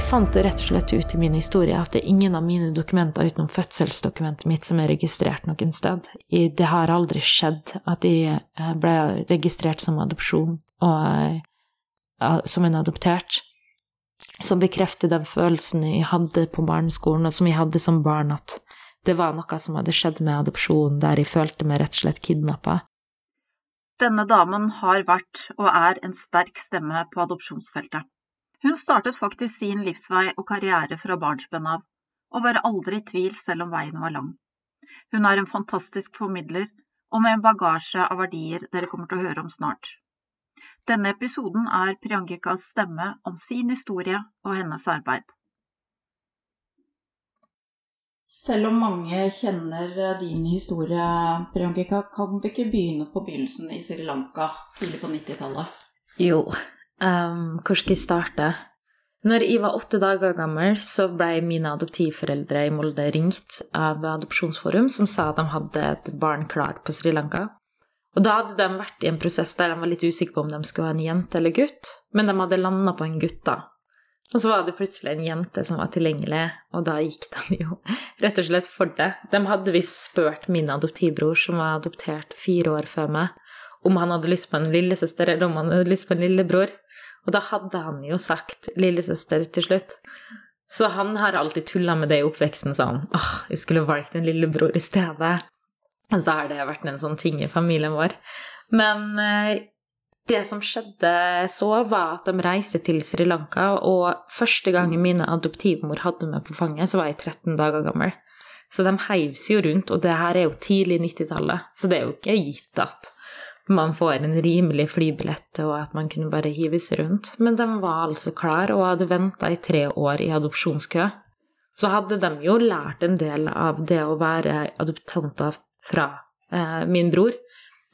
fant rett og slett ut i min historie at det er ingen av mine dokumenter utenom fødselsdokumentet mitt som er registrert noen sted. Det har aldri skjedd at jeg eh, ble registrert som adopsjon og eh, som en adoptert. Som bekrefter den følelsen jeg hadde på barneskolen, og som jeg hadde som barn, at det var noe som hadde skjedd med adopsjonen, der jeg følte meg rett og slett kidnappa. Denne damen har vært og er en sterk stemme på adopsjonsfeltet. Hun startet faktisk sin livsvei og karriere fra barnsben av, og var aldri i tvil selv om veien var lang. Hun er en fantastisk formidler, og med en bagasje av verdier dere kommer til å høre om snart. Denne episoden er Priyankikas stemme om sin historie og hennes arbeid. Selv om mange kjenner din historie, Priyankika, kan vi ikke begynne på begynnelsen i Sri Lanka tidlig på 90-tallet? Jo, Um, hvor skal jeg starte? Når jeg var åtte dager gammel, så ble mine adoptivforeldre i Molde ringt av Adopsjonsforum, som sa at de hadde et barn klart på Sri Lanka. Og da hadde de vært i en prosess der de var litt usikre på om de skulle ha en jente eller gutt, men de hadde landa på en gutt, da. Og så var det plutselig en jente som var tilgjengelig, og da gikk de jo rett og slett for det. De hadde visst spurt min adoptivbror, som var adoptert fire år før meg, om han hadde lyst på en lillesøster eller om han hadde lyst på en lillebror. Og da hadde han jo sagt lillesøster til slutt. Så han har alltid tulla med det i oppveksten sånn åh, jeg skulle valgt en lillebror i stedet. Og så har det vært en sånn ting i familien vår. Men eh, det som skjedde så, var at de reiste til Sri Lanka, og første gangen mine adoptivmor hadde meg på fanget, så var jeg 13 dager gammel. Så de heiv seg jo rundt, og det her er jo tidlig 90-tallet, så det er jo ikke gitt at man får en rimelig flybillett, og at man kunne bare hives rundt. Men de var altså klar og hadde venta i tre år i adopsjonskø. Så hadde de jo lært en del av det å være adoptanter fra eh, min bror.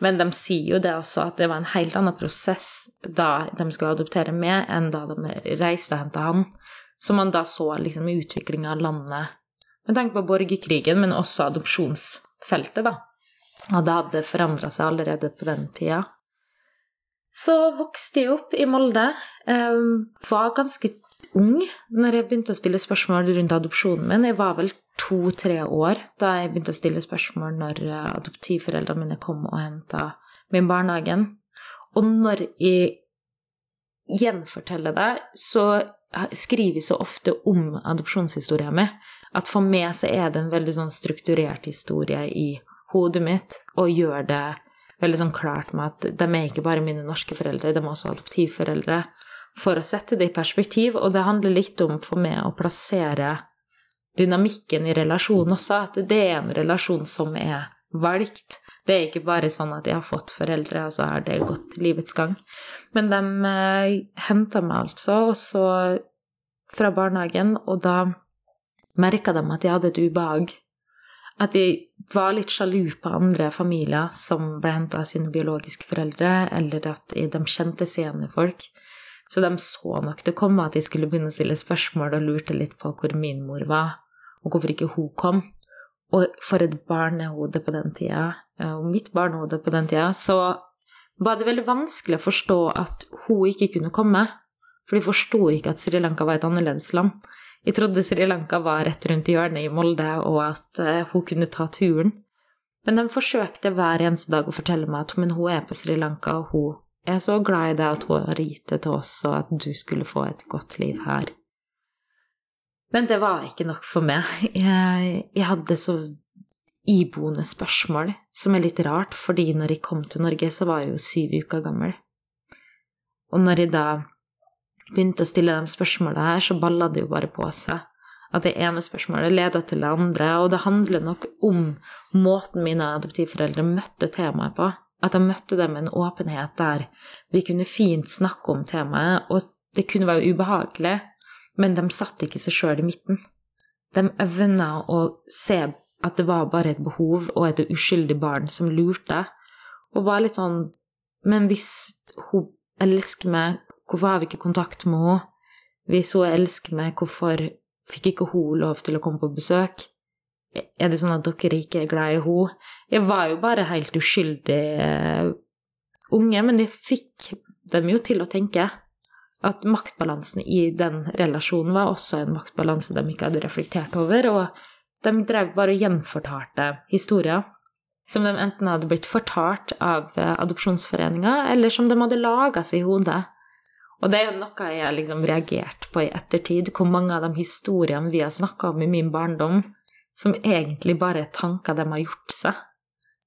Men de sier jo det også, at det var en helt annen prosess da de skulle adoptere med, enn da de reiste og henta han. Så man da så liksom utviklinga av landet med tanke på borgerkrigen, men også adopsjonsfeltet, da. Og det hadde forandra seg allerede på den tida. Så vokste jeg opp i Molde. Jeg var ganske ung når jeg begynte å stille spørsmål rundt adopsjonen min. Jeg var vel to-tre år da jeg begynte å stille spørsmål når adoptivforeldrene mine kom og henta min barnehagen. Og når jeg gjenforteller det, så skriver jeg så ofte om adopsjonshistoria mi at for meg så er det en veldig sånn strukturert historie i hodet mitt og gjør det veldig sånn klart med at de er ikke bare mine norske foreldre, de er også adoptivforeldre. For å sette det i perspektiv, og det handler litt om for meg å plassere dynamikken i relasjonen også, at det er en relasjon som er valgt. Det er ikke bare sånn at jeg har fått foreldre, og så har det gått livets gang. Men de eh, henta meg altså også fra barnehagen, og da merka de at jeg hadde et ubehag at de var litt sjalu på andre familier som ble henta av sine biologiske foreldre, eller at de kjente seg folk. Så de så nok det komme at de skulle begynne å stille spørsmål og lurte litt på hvor min mor var, og hvorfor ikke hun kom. Og for et barnehode på den tida, og mitt barnehode på den tida, så var det veldig vanskelig å forstå at hun ikke kunne komme. For de forsto ikke at Sri Lanka var et annerledes land. Jeg trodde Sri Lanka var rett rundt hjørnet i Molde, og at uh, hun kunne ta turen. Men de forsøkte hver eneste dag å fortelle meg at hun er på Sri Lanka, og hun er så glad i deg at hun har gitt det til oss, og at du skulle få et godt liv her. Men det var ikke nok for meg. Jeg, jeg hadde så iboende spørsmål, som er litt rart, fordi når jeg kom til Norge, så var jeg jo syv uker gammel. Og når jeg da begynte å stille de spørsmåla her, så balla det jo bare på seg. At det ene spørsmålet leda til det andre, og det handler nok om måten mine adoptivforeldre møtte temaet på. At jeg møtte dem med en åpenhet der vi kunne fint snakke om temaet, og det kunne være ubehagelig, men de satt ikke seg sjøl i midten. De evna å se at det var bare et behov og et uskyldig barn som lurte, og var litt sånn Men hvis hun elsker meg, Hvorfor har vi ikke kontakt med henne? Hvis hun elsker meg, hvorfor fikk ikke hun lov til å komme på besøk? Er det sånn at dere ikke er glad i henne? Jeg var jo bare helt uskyldig uh, unge, men jeg fikk dem jo til å tenke. At maktbalansen i den relasjonen var også en maktbalanse de ikke hadde reflektert over, og de drev bare og gjenfortalte historier som de enten hadde blitt fortalt av eh, adopsjonsforeninga, eller som de hadde laga seg i hodet. Og det er jo noe jeg har liksom reagert på i ettertid, hvor mange av de historiene vi har snakka om i min barndom, som egentlig bare er tanker de har gjort seg,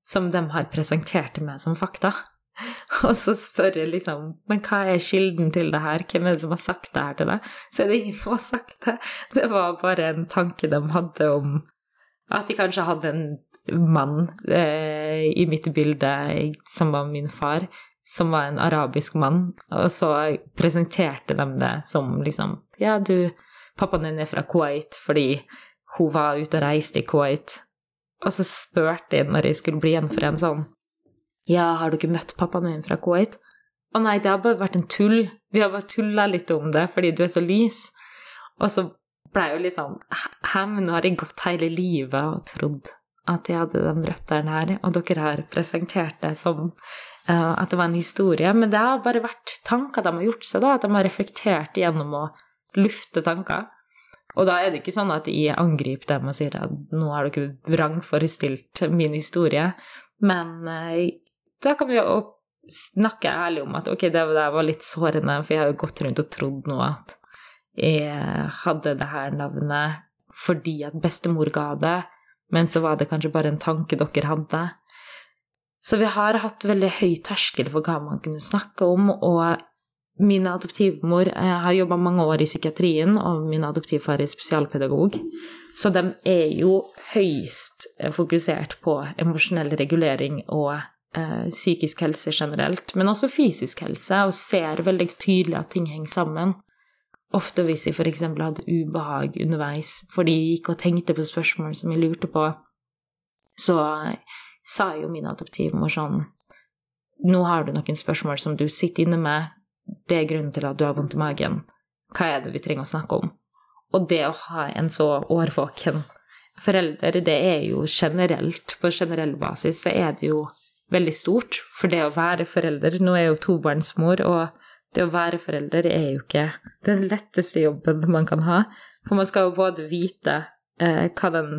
som de har presentert til meg som fakta. Og så spør jeg liksom Men hva er kilden til det her? Hvem er det som har sagt det her til deg? Så er det ingen som har sagt det. Det var bare en tanke de hadde om at de kanskje hadde en mann eh, i mitt bilde som var min far, som var en arabisk mann, og så presenterte de det som liksom Ja, du, pappaen din er fra Kuwait fordi hun var ute og reiste i Kuwait. Og så spurte jeg når jeg skulle bli gjenforent sånn Ja, har du ikke møtt pappaen min fra Kuwait? Å nei, det har bare vært en tull. Vi har bare tulla litt om det fordi du er så lys. Og så ble jeg jo litt sånn Hæ, men nå har jeg gått hele livet og trodd at jeg hadde de røttene her, og dere har presentert det som at det var en historie. Men det har bare vært tanker de har gjort seg, da, at de har reflektert gjennom å lufte tanker. Og da er det ikke sånn at jeg angriper dem og sier at nå har dere vrangforestilt min historie, men uh, da kan vi jo snakke ærlig om at ok, det var litt sårende, for jeg har jo gått rundt og trodd nå at jeg hadde det her navnet fordi at bestemor ga det, men så var det kanskje bare en tanke dere hadde. Så vi har hatt veldig høy terskel for hva man kunne snakke om, og min adoptivmor har jobba mange år i psykiatrien, og min adoptivfar er spesialpedagog, så de er jo høyst fokusert på emosjonell regulering og eh, psykisk helse generelt, men også fysisk helse, og ser veldig tydelig at ting henger sammen. Ofte hvis jeg f.eks. hadde ubehag underveis fordi jeg gikk og tenkte på spørsmål som jeg lurte på, så sa jo min adoptivmor sånn Nå har du noen spørsmål som du sitter inne med. Det er grunnen til at du har vondt i magen. Hva er det vi trenger å snakke om? Og det å ha en så årvåken forelder, det er jo generelt, på generell basis, så er det jo veldig stort. For det å være forelder Nå er jeg jo tobarnsmor, og det å være forelder er jo ikke den letteste jobben man kan ha. For man skal jo både vite eh, hva den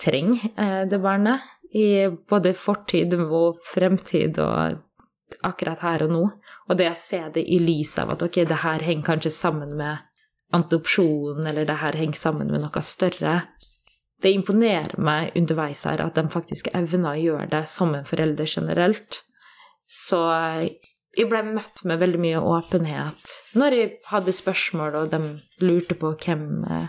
trenger, eh, det barnet, i både fortid og fremtid og akkurat her og nå. Og det å se det i lys av at ok, det her henger kanskje sammen med adopsjon, eller det her henger sammen med noe større. Det imponerer meg underveis her at de faktisk evner å gjøre det som en forelder generelt. Så jeg ble møtt med veldig mye åpenhet når jeg hadde spørsmål, og de lurte på hvem eh,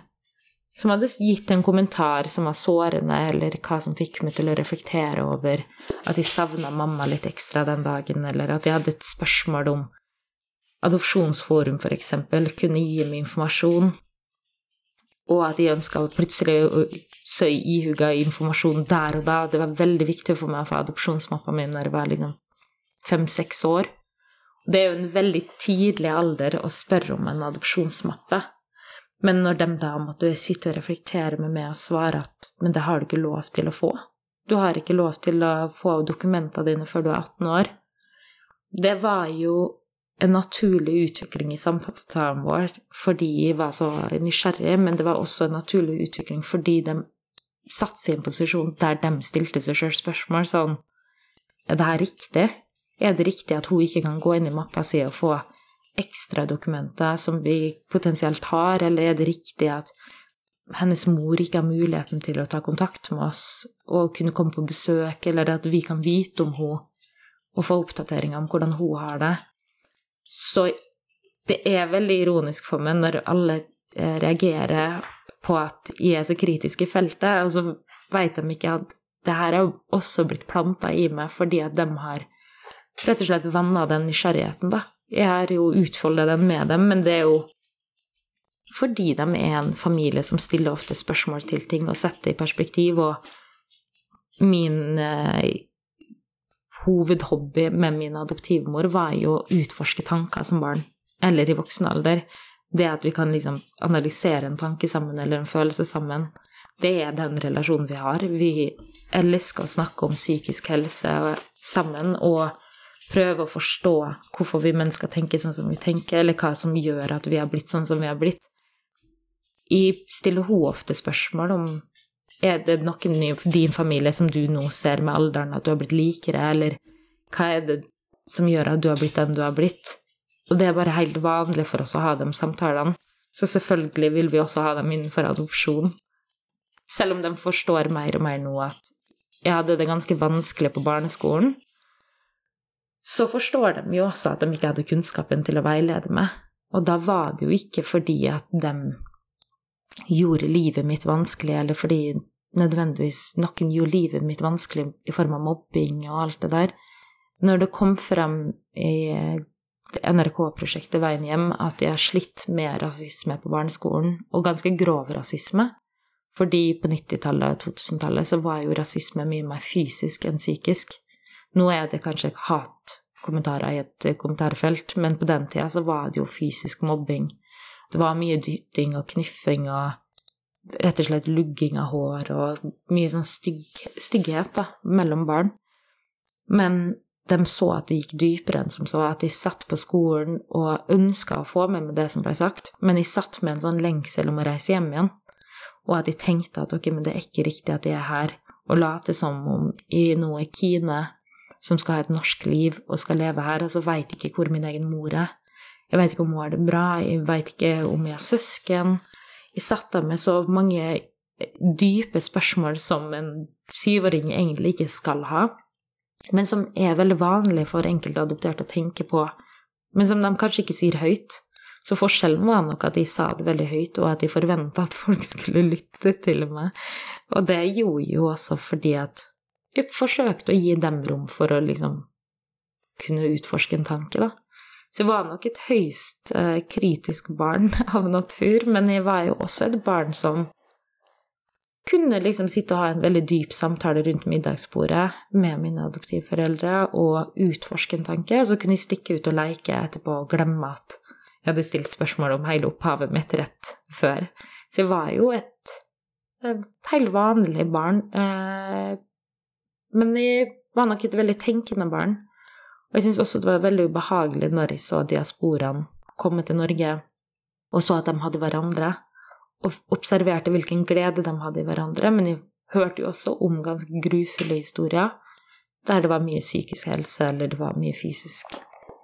som hadde gitt en kommentar som var sårende, eller hva som fikk meg til å reflektere over at jeg savna mamma litt ekstra den dagen, eller at jeg hadde et spørsmål om Adopsjonsforum, for eksempel, kunne gi meg informasjon, og at jeg ønska plutselig så ihuga informasjon der og da. Det var veldig viktig for meg å få adopsjonsmappa mi når jeg var liksom fem-seks år. Det er jo en veldig tidlig alder å spørre om en adopsjonsmappe. Men når de da måtte sitte og reflektere med meg og svare at men det har du ikke lov til å få. Du har ikke lov til å få dokumentene dine før du er 18 år. Det var jo en naturlig utvikling i samtalen vår fordi jeg var så nysgjerrig, men det var også en naturlig utvikling fordi de satte seg i en posisjon der de stilte seg sjøl spørsmål sånn Er det her riktig? Er det riktig at hun ikke kan gå inn i mappa si og få ekstra dokumenter som vi potensielt har, eller er det riktig at hennes mor ikke har muligheten til å ta kontakt med oss og kunne komme på besøk, eller at vi kan vite om henne og få oppdateringer om hvordan hun har det. Så det er veldig ironisk for meg når alle eh, reagerer på at jeg er så kritisk i feltet, og så veit de ikke at det her er også blitt planta i meg fordi at de har rett og slett vanna den nysgjerrigheten, da. Jeg har jo utfoldet den med dem, men det er jo fordi de er en familie som stiller ofte spørsmål til ting og setter i perspektiv, og min eh, hovedhobby med min adoptivmor var jo å utforske tanker som barn, eller i voksen alder. Det at vi kan liksom analysere en tanke sammen eller en følelse sammen, det er den relasjonen vi har. Vi elsker å snakke om psykisk helse sammen, og prøve å forstå hvorfor vi mennesker tenker sånn som vi tenker, eller hva som gjør at vi har blitt sånn som vi har blitt. Jeg stiller hun ofte spørsmål om er det noen i din familie som du nå ser med alderen at du har blitt likere, eller hva er det som gjør at du har blitt den du har blitt? Og det er bare helt vanlig for oss å ha de samtalene. Så selvfølgelig vil vi også ha dem innenfor adopsjon. Selv om de forstår mer og mer nå at jeg hadde det ganske vanskelig på barneskolen, så forstår de jo også at de ikke hadde kunnskapen til å veilede meg. Og da var det jo ikke fordi at de gjorde livet mitt vanskelig, eller fordi nødvendigvis noen gjorde livet mitt vanskelig i form av mobbing og alt det der. Når det kom frem i NRK-prosjektet Veien hjem at jeg har slitt med rasisme på barneskolen, og ganske grov rasisme, fordi på 90-tallet og 2000-tallet så var jo rasisme mye mer fysisk enn psykisk. Nå er det kanskje hatkommentarer i et kommentarfelt, men på den tida så var det jo fysisk mobbing. Det var mye dytting og kniffing og rett og slett lugging av hår og mye sånn stygg, stygghet da, mellom barn. Men de så at det gikk dypere enn som så, at de satt på skolen og ønska å få med meg det som ble sagt, men de satt med en sånn lengsel om å reise hjem igjen og at de tenkte at ok, men det er ikke riktig at de er her, og late som om i noe Kine som skal ha et norsk liv og skal leve her, og så veit ikke hvor min egen mor er. Jeg veit ikke om hun har det bra, jeg veit ikke om jeg har søsken. Jeg satt der med så mange dype spørsmål som en syvåring egentlig ikke skal ha, men som er veldig vanlig for enkelte adopterte å tenke på, men som de kanskje ikke sier høyt. Så forskjellen var nok at de sa det veldig høyt, og at de forventa at folk skulle lytte til meg. Og det gjorde jo også fordi at jeg forsøkte å gi dem rom for å liksom kunne utforske en tanke, da. Så jeg var nok et høyst eh, kritisk barn av natur, men jeg var jo også et barn som kunne liksom sitte og ha en veldig dyp samtale rundt middagsbordet med mine adoptivforeldre og utforske en tanke, og så kunne jeg stikke ut og leke etterpå og glemme at jeg hadde stilt spørsmål om hele opphavet mitt rett før. Så jeg var jo et, et helt vanlig barn. Eh, men jeg var nok et veldig tenkende barn. Og jeg syns også det var veldig ubehagelig når jeg så diasporaen komme til Norge, og så at de hadde hverandre, og observerte hvilken glede de hadde i hverandre. Men jeg hørte jo også om ganske grufulle historier der det var mye psykisk helse, eller det var mye fysisk,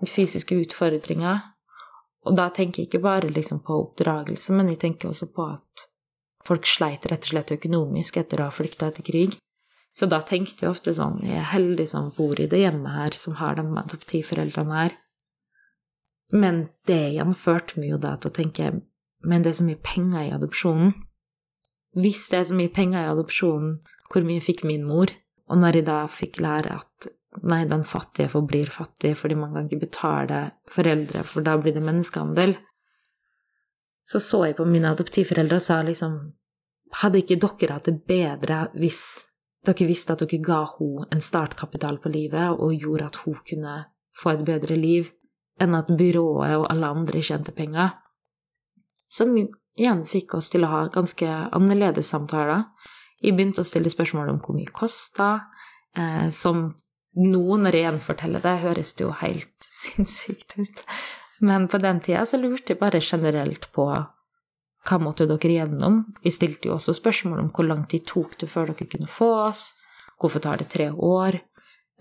fysiske utfordringer. Og da tenker jeg ikke bare liksom på oppdragelse, men jeg tenker også på at folk sleit rett og slett økonomisk etter å ha flykta etter krig. Så da tenkte jeg ofte sånn Jeg er heldig som bor i det hjemmet her, som har de adoptivforeldrene her. Men det igjen førte meg jo da til å tenke Men det er så mye penger i adopsjonen. Hvis det er så mye penger i adopsjonen, hvor mye fikk min mor? Og når jeg da fikk lære at Nei, den fattige forblir fattig fordi man kan ikke betale foreldre, for da blir det menneskehandel. Så så jeg på mine adoptivforeldre og sa liksom Hadde ikke dere hatt det bedre hvis dere visste at dere ga henne en startkapital på livet og gjorde at hun kunne få et bedre liv, enn at byrået og alle andre tjente penger? Som igjen fikk oss til å ha ganske annerledes samtaler. Jeg begynte å stille spørsmål om hvor mye kosta, eh, som nå når jeg gjenforteller det, høres det jo helt sinnssykt ut. Men på den tida så lurte jeg bare generelt på hva måtte dere igjennom? Vi stilte jo også spørsmål om hvor lang tid tok det før dere kunne få oss? Hvorfor tar det tre år?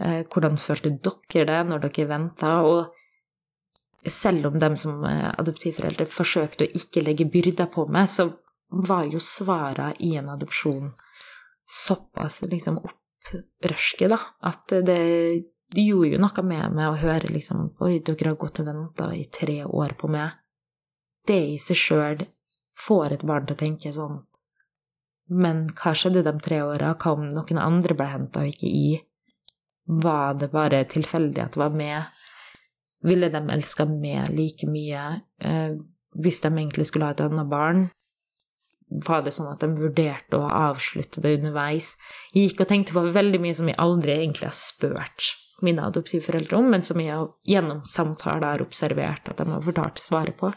Eh, hvordan følte dere det når dere venta? Og selv om dem som adoptivforeldre forsøkte å ikke legge byrder på meg, så var jo svara i en adopsjon såpass liksom opprørske, da. At det gjorde jo noe med meg å høre liksom Oi, dere har gått og venta i tre år på meg. Det i seg sjøl får et barn til å tenke sånn Men hva skjedde de tre åra? Hva om noen andre ble henta og ikke i? Var det bare tilfeldig at det var meg? Ville de elska meg like mye eh, hvis de egentlig skulle ha et annet barn? var det sånn at de vurderte å avslutte det underveis. Jeg gikk og tenkte på veldig mye som jeg aldri egentlig har spurt mine adoptivforeldre om, men som jeg gjennom samtaler har observert at de har fortalt svaret på.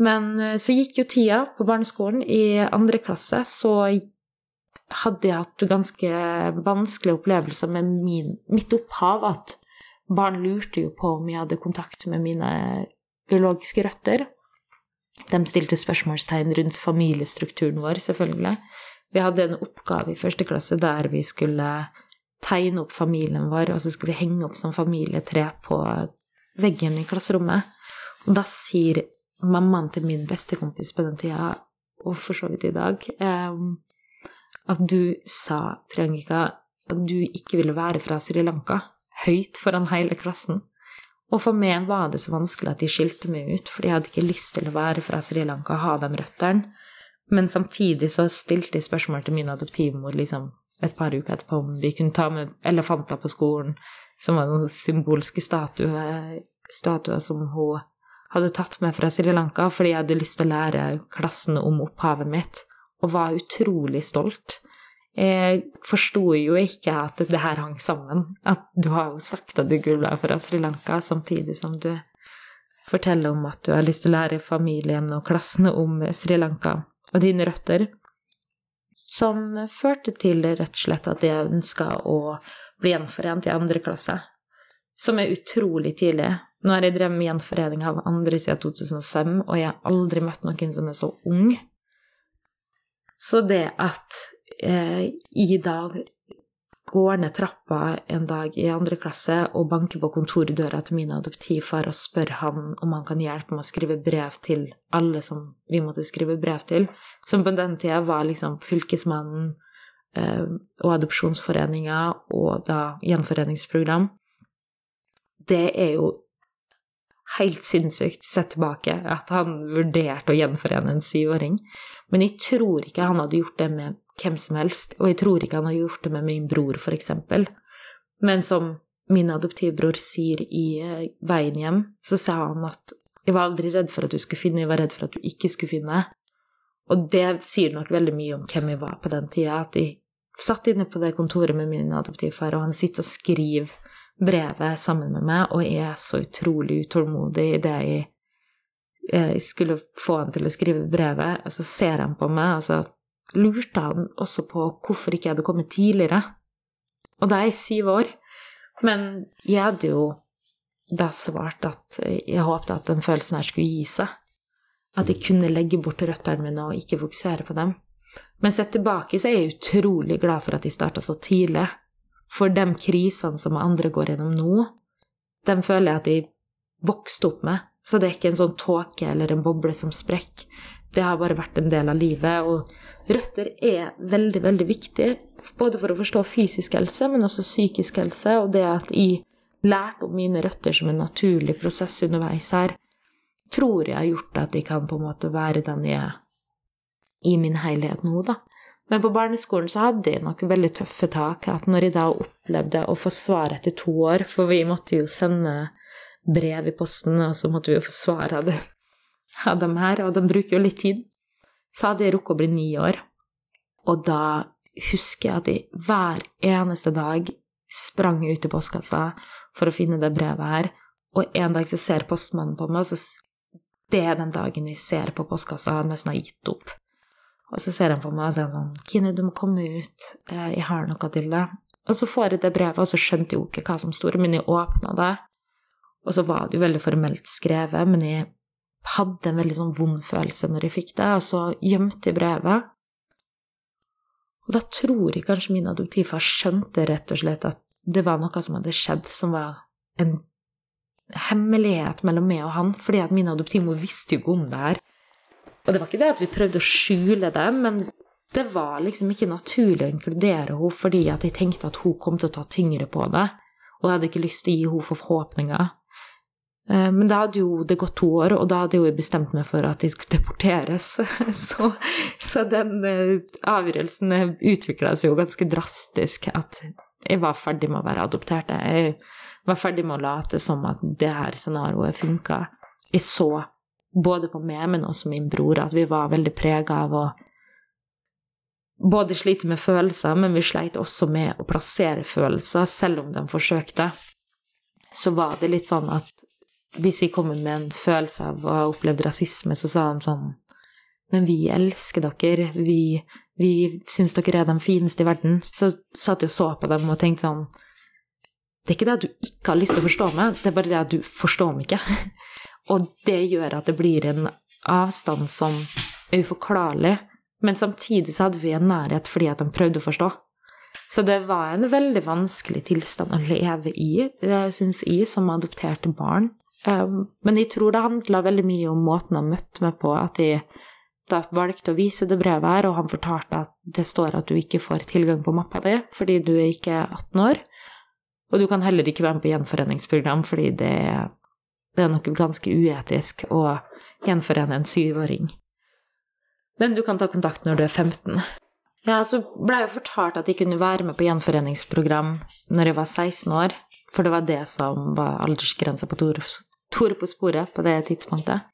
Men eh, så gikk jo tida på barneskolen. I andre klasse så hadde jeg hatt ganske vanskelige opplevelser med min, mitt opphav. At barn lurte jo på om jeg hadde kontakt med mine biologiske røtter. De stilte spørsmålstegn rundt familiestrukturen vår, selvfølgelig. Vi hadde en oppgave i første klasse der vi skulle tegne opp familien vår, og så skulle vi henge opp som familietre på veggen i klasserommet. Og da sier mammaen til min bestekompis på den tida, og for så vidt i dag, at du sa, Priyanka, at du ikke ville være fra Sri Lanka, høyt foran hele klassen. Og for meg var det så vanskelig at de skilte meg ut, for jeg hadde ikke lyst til å være fra Sri Lanka og ha de røttene. Men samtidig så stilte de spørsmål til min adoptivmor liksom et par uker etterpå om vi kunne ta med elefanter på skolen, som var noen symbolske statuer, statuer som hun hadde tatt med fra Sri Lanka fordi jeg hadde lyst til å lære klassen om opphavet mitt, og var utrolig stolt. Jeg forsto jo ikke at det her hang sammen. At du har jo sagt at du gulla fra Sri Lanka, samtidig som du forteller om at du har lyst til å lære familien og klassen om Sri Lanka og dine røtter. Som førte til rett og slett at jeg ønska å bli gjenforent i andre klasse. Som er utrolig tidlig. Nå har jeg drevet med gjenforening av andre siden 2005, og jeg har aldri møtt noen som er så ung. Så det at eh, i dag går ned trappa en dag i andre klasse og banker på kontordøra til min adoptivfar og spør han om han kan hjelpe med å skrive brev til alle som vi måtte skrive brev til, som på den tida var liksom Fylkesmannen eh, og Adopsjonsforeninga og da Gjenforeningsprogram. Det er jo helt sinnssykt sett tilbake at han vurderte å gjenforene en syvåring. Men jeg tror ikke han hadde gjort det med hvem som helst, og jeg tror ikke han hadde gjort det med min bror, eksempel. Men som min adoptivbror sier i eh, Veien hjem, så sa han at jeg var aldri redd for at du skulle finne, jeg var redd for at du ikke skulle finne. Og det sier nok veldig mye om hvem jeg var på den tida, at jeg satt inne på det kontoret med min adoptivfar, og han sitter og skriver brevet sammen med meg, og jeg er så utrolig utålmodig i det jeg, jeg skulle få han til å skrive brevet. Og så ser han på meg, og så lurte han også på hvorfor ikke jeg hadde kommet tidligere. Og da er jeg syv år. Men jeg hadde jo da svart at jeg håpte at den følelsen her skulle gi seg. At jeg kunne legge bort røttene mine og ikke fokusere på dem. Men sett tilbake så er jeg utrolig glad for at jeg starta så tidlig. For de krisene som andre går gjennom nå, de føler jeg at de vokste opp med. Så det er ikke en sånn tåke eller en boble som sprekker. Det har bare vært en del av livet. Og røtter er veldig, veldig viktig. Både for å forstå fysisk helse, men også psykisk helse. Og det at jeg lærte om mine røtter som en naturlig prosess underveis her, tror jeg har gjort at jeg kan på en måte være den jeg er i min helhet nå, da. Men på barneskolen så hadde jeg noen veldig tøffe tak. At når jeg da opplevde å få svar etter to år, for vi måtte jo sende brev i posten, og så måtte vi jo få svar av, dem her, og de bruker jo litt tid, så hadde jeg rukket å bli ni år. Og da husker jeg at jeg hver eneste dag sprang ut i postkassa for å finne det brevet her, og en dag så ser postmannen på meg, og så det er den dagen jeg ser på postkassa, og nesten har gitt opp. Og så ser han på meg og sier sånn 'Kine, du må komme ut. Jeg har noe til deg.' Og så får jeg det brevet, og så skjønte jeg jo ikke hva som sto men jeg åpna det. Og så var det jo veldig formelt skrevet, men jeg hadde en veldig sånn vond følelse når jeg fikk det, og så gjemte jeg brevet. Og da tror jeg kanskje min adoptivfar skjønte rett og slett at det var noe som hadde skjedd, som var en hemmelighet mellom meg og han, fordi at min adoptivmor visste jo ikke om det her. Og det var ikke det at vi prøvde å skjule det, men det var liksom ikke naturlig å inkludere henne fordi at jeg tenkte at hun kom til å ta tyngre på det, og jeg hadde ikke lyst til å gi henne forhåpninger. Eh, men da hadde jo det gått to år, og da hadde jeg jo bestemt meg for at de skulle deporteres. Så, så den eh, avgjørelsen utvikla seg jo ganske drastisk. At jeg var ferdig med å være adoptert. Jeg var ferdig med å late som at det her scenarioet funka. Jeg så både på meg, men også min bror, at vi var veldig prega av å både slite med følelser, men vi sleit også med å plassere følelser, selv om de forsøkte. Så var det litt sånn at hvis vi kommer med en følelse av å ha opplevd rasisme, så sa de sånn Men vi elsker dere, vi, vi syns dere er de fineste i verden. Så satt jeg og så på dem og tenkte sånn Det er ikke det at du ikke har lyst til å forstå meg, det er bare det at du forstår meg ikke. Og det gjør at det blir en avstand som er uforklarlig. Men samtidig så hadde vi en nærhet fordi at de prøvde å forstå. Så det var en veldig vanskelig tilstand å leve i, syns jeg, som adopterte barn. Um, men jeg tror det handla veldig mye om måten han møtte meg på, at jeg da valgte å vise det brevet her, og han fortalte at det står at du ikke får tilgang på mappa di fordi du er ikke 18 år. Og du kan heller ikke være med på gjenforeningsprogram fordi det, det er noe ganske uetisk å gjenforene en syvåring. Men du kan ta kontakt når du er 15. Ja, så ble jeg fortalt at jeg kunne være med på gjenforeningsprogram når jeg var 16 år, for det var det som var aldersgrensa på Tore på sporet på det tidspunktet.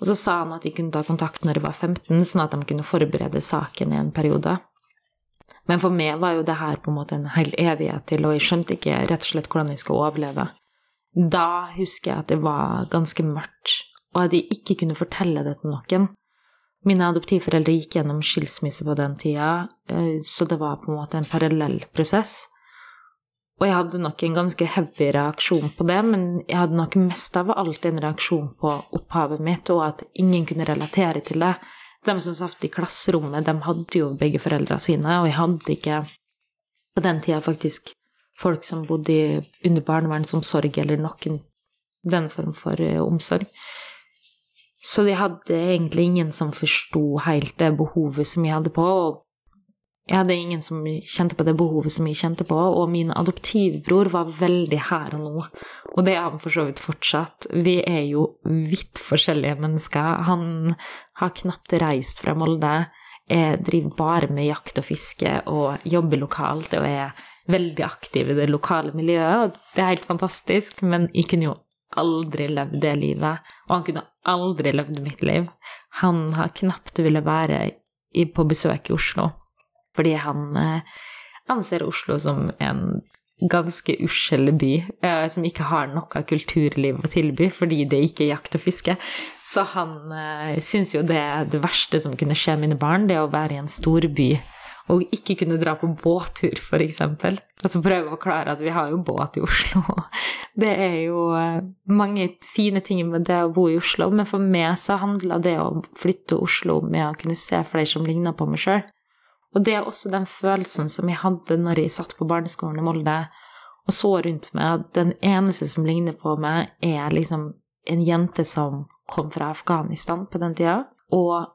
Og så sa han at de kunne ta kontakt når jeg var 15, sånn at de kunne forberede saken i en periode. Men for meg var jo det her på en måte en hel evighet til, og jeg skjønte ikke rett og slett hvordan jeg skulle overleve. Da husker jeg at det var ganske mørkt, og at jeg ikke kunne fortelle det til noen. Mine adoptivforeldre gikk gjennom skilsmisse på den tida, eh, så det var på en måte en parallell prosess. Og jeg hadde nok en ganske heavy reaksjon på det, men jeg hadde nok mest av alt en reaksjon på opphavet mitt, og at ingen kunne relatere til det. De som satt i klasserommet, de hadde jo begge foreldra sine, og jeg hadde ikke på den tida faktisk folk som bodde under barnevernsomsorg eller noen den form for eh, omsorg. Så de hadde egentlig ingen som forsto helt det behovet som jeg hadde på, og jeg hadde ingen som kjente på det behovet som jeg kjente på, og min adoptivbror var veldig her og nå. Og det er han for så vidt fortsatt. Vi er jo vidt forskjellige mennesker. Han har knapt reist fra Molde. Jeg driver bare med jakt og fiske og jobber lokalt og er veldig aktiv i det lokale miljøet. Og det er helt fantastisk, men jeg kunne jo aldri levd det livet. Og han kunne aldri levd mitt liv. Han har knapt ville være på besøk i Oslo fordi han eh, anser Oslo som en ganske uskjell by, eh, som ikke har noe kulturliv å tilby fordi det ikke er jakt og fiske. Så han eh, syns jo det er det verste som kunne skje mine barn, det å være i en storby og ikke kunne dra på båttur, f.eks. Altså så prøve å klare at vi har jo båt i Oslo. Det er jo mange fine ting med det å bo i Oslo, men for meg så handla det å flytte Oslo med å kunne se flere som ligna på meg sjøl. Og det er også den følelsen som jeg hadde når jeg satt på barneskolen i Molde og så rundt meg at den eneste som ligner på meg, er liksom en jente som kom fra Afghanistan på den tida. Og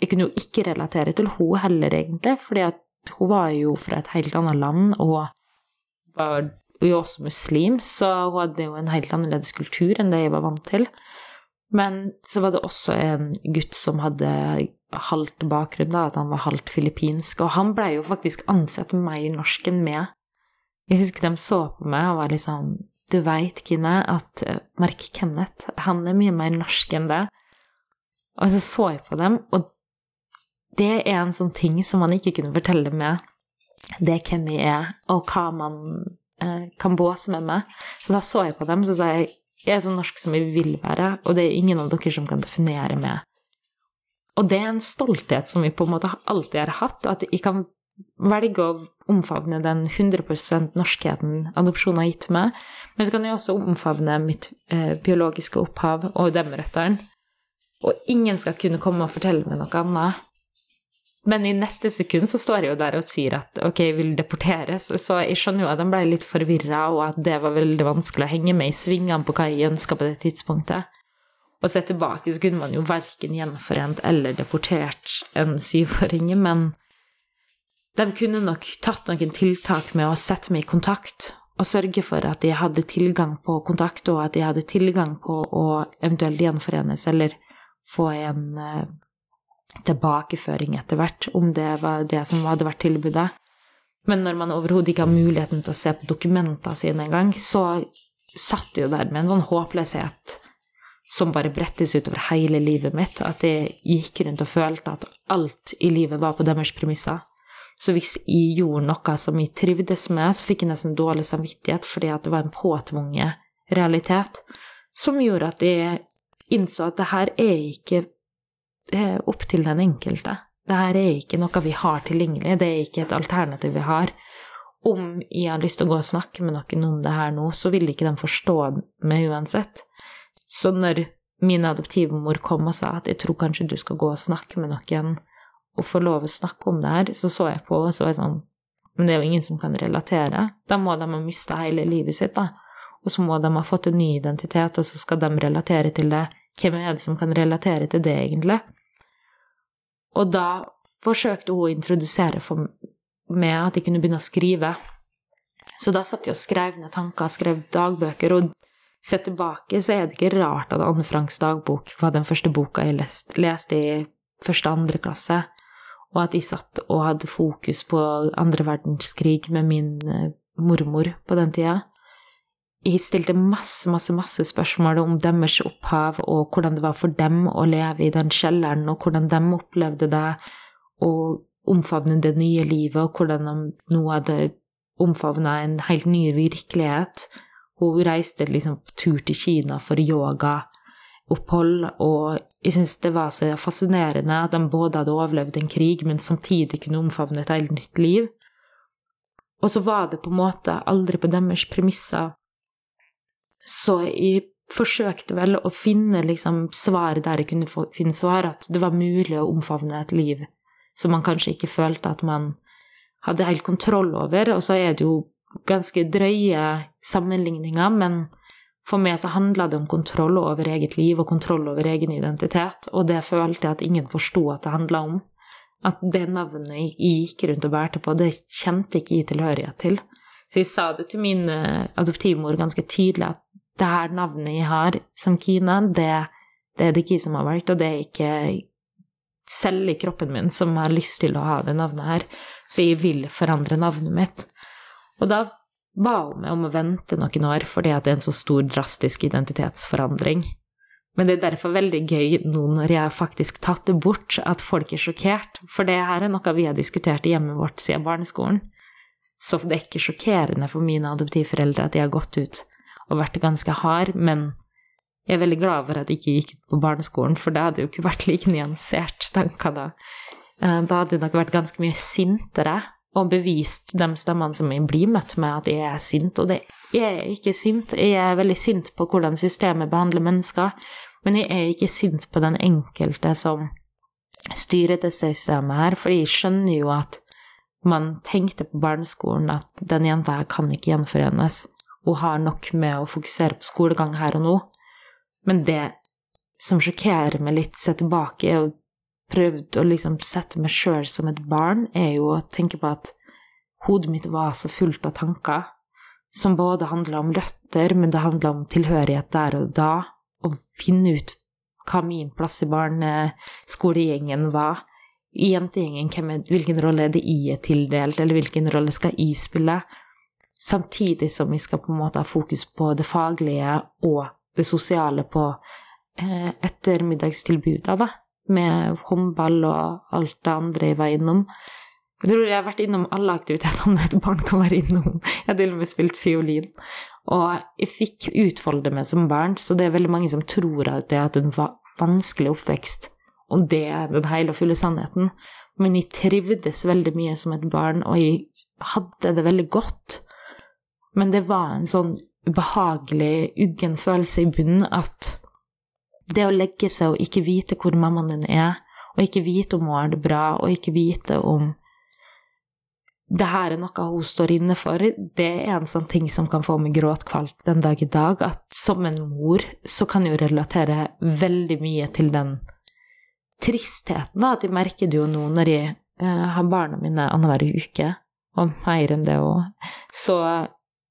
jeg kunne jo ikke relatere til hun heller, egentlig, fordi at hun var jo fra et helt annet land og var jo også muslim, så hun hadde jo en helt annerledes kultur enn det jeg var vant til. Men så var det også en gutt som hadde halvt bakgrunn, da, at han var halvt filippinsk. Og han blei jo faktisk ansett mer norsk enn meg. Jeg husker de så på meg og var litt sånn Du veit, Kine, at eh, Mark Kenneth, han er mye mer norsk enn det. Og så så jeg på dem, og det er en sånn ting som man ikke kunne fortelle med Det hvem jeg er, og hva man eh, kan båse med meg. Så da så jeg på dem, så sa jeg jeg er så norsk som jeg vil være, og det er ingen av dere som kan definere meg og det er en stolthet som vi på en måte alltid har hatt, at jeg kan velge å omfavne den 100% norskheten adopsjon har gitt meg, men så kan jeg også omfavne mitt eh, biologiske opphav og dem røttene. Og ingen skal kunne komme og fortelle meg noe annet. Men i neste sekund så står jeg jo der og sier at ok, jeg vil deporteres. Så jeg skjønner jo at de ble litt forvirra, og at det var veldig vanskelig å henge med i svingene på hva jeg ønska på det tidspunktet. Og sett tilbake så kunne man jo verken gjenforent eller deportert en syvåring, men de kunne nok tatt noen tiltak med å sette meg i kontakt og sørge for at de hadde tilgang på kontakt, og at de hadde tilgang på å eventuelt gjenforenes eller få en uh, tilbakeføring etter hvert, om det var det som hadde vært tilbudet. Men når man overhodet ikke har muligheten til å se på dokumentene sine engang, så satt det jo der med en sånn håpløshet som bare brettes utover hele livet mitt. At jeg gikk rundt og følte at alt i livet var på deres premisser. Så hvis jeg gjorde noe som jeg trivdes med, så fikk jeg nesten dårlig samvittighet fordi at det var en påtvunget realitet som gjorde at jeg innså at det her er ikke opp til den enkelte. Det her er ikke noe vi har tilgjengelig, det er ikke et alternativ vi har. om jeg har lyst til å gå og snakke med noen om det her nå, så vil ikke de forstå meg uansett. Så når min adoptivmor kom og sa at jeg tror kanskje du skal gå og snakke med noen og få lov å snakke om det her, så så jeg på og så var jeg sånn Men det er jo ingen som kan relatere. Da må de ha mista hele livet sitt, da. Og så må de ha fått en ny identitet, og så skal de relatere til det. Hvem er det som kan relatere til det, egentlig? Og da forsøkte hun å introdusere for meg at jeg kunne begynne å skrive. Så da satt jeg og skrev ned tanker, skrev dagbøker, og sett tilbake så er det ikke rart at Anne Franks dagbok var den første boka jeg leste, i første andre klasse, og at jeg satt og hadde fokus på andre verdenskrig med min eh, mormor på den tida. Jeg stilte masse, masse, masse spørsmål om deres opphav, og hvordan det var for dem å leve i den kjelleren, og hvordan de opplevde det, og omfavne det nye livet, og hvordan de nå hadde omfavna en helt ny virkelighet. Hun reiste liksom på tur til Kina for yogaopphold, og jeg syns det var så fascinerende at de både hadde overlevd en krig, men samtidig kunne omfavne et helt nytt liv. Og så var det på en måte aldri på deres premisser. Så jeg forsøkte vel å finne liksom svar der jeg kunne finne svar, at det var mulig å omfavne et liv som man kanskje ikke følte at man hadde helt kontroll over. Og så er det jo ganske drøye sammenligninger, men for meg så handla det om kontroll over eget liv og kontroll over egen identitet, og det følte jeg at ingen forsto at det handla om. At det navnet jeg gikk rundt og bærte på, det kjente ikke jeg tilhørighet til. Så jeg sa det til min eh, adoptivmor ganske tidlig, at det her navnet jeg har som Kine, det, det er det ikke jeg som har valgt, og det er ikke selv i kroppen min som har lyst til å ha det navnet her, så jeg vil forandre navnet mitt. Og da ba hun meg om å vente noen år, fordi det er en så stor, drastisk identitetsforandring. Men det er derfor veldig gøy nå når jeg faktisk tatt det bort, at folk er sjokkert, for det her er noe vi har diskutert i hjemmet vårt siden barneskolen. Så det er ikke sjokkerende for mine adoptivforeldre at de har gått ut og vært ganske hard, men jeg er veldig glad for at jeg ikke gikk ut på barneskolen, for det hadde jo ikke vært like nyansert tanker da. Eh, da hadde jeg nok vært ganske mye sintere og bevist de stemmene som jeg blir møtt med, at jeg er sint. Og det er ikke sint. Jeg er veldig sint på hvordan systemet behandler mennesker, men jeg er ikke sint på den enkelte som styrer det systemet her, for jeg skjønner jo at man tenkte på barneskolen at den jenta her kan ikke gjenforenes. Hun har nok med å fokusere på skolegang her og nå. Men det som sjokkerer meg litt, se tilbake, og prøvd å liksom sette meg sjøl som et barn, er jo å tenke på at hodet mitt var så fullt av tanker som både handla om røtter, men det handla om tilhørighet der og da, å finne ut hva min plass i barneskolegjengen var. I jentegjengen, hvilken rolle er det jeg er tildelt, eller hvilken rolle skal jeg spille? Samtidig som vi skal på en måte ha fokus på det faglige og det sosiale på eh, ettermiddagstilbuda, da. Med håndball og alt det andre jeg var innom. Jeg tror jeg har vært innom alle aktivitetene et barn kan være innom. Jeg har til og med spilt fiolin. Og jeg fikk utfolde meg som barn, så det er veldig mange som tror at har hatt en vanskelig oppvekst. Og det er den hele og fulle sannheten. Men jeg trivdes veldig mye som et barn, og jeg hadde det veldig godt. Men det var en sånn ubehagelig, uggen følelse i bunnen at det å legge seg og ikke vite hvor mammaen din er, og ikke vite om hun har det bra, og ikke vite om det her er noe hun står inne for, det er en sånn ting som kan få meg gråtkvalt den dag i dag. At som en mor så kan jeg jo relatere veldig mye til den tristheten. At jeg merker det jo nå når jeg eh, har barna mine annenhver uke, og mer enn det òg. Så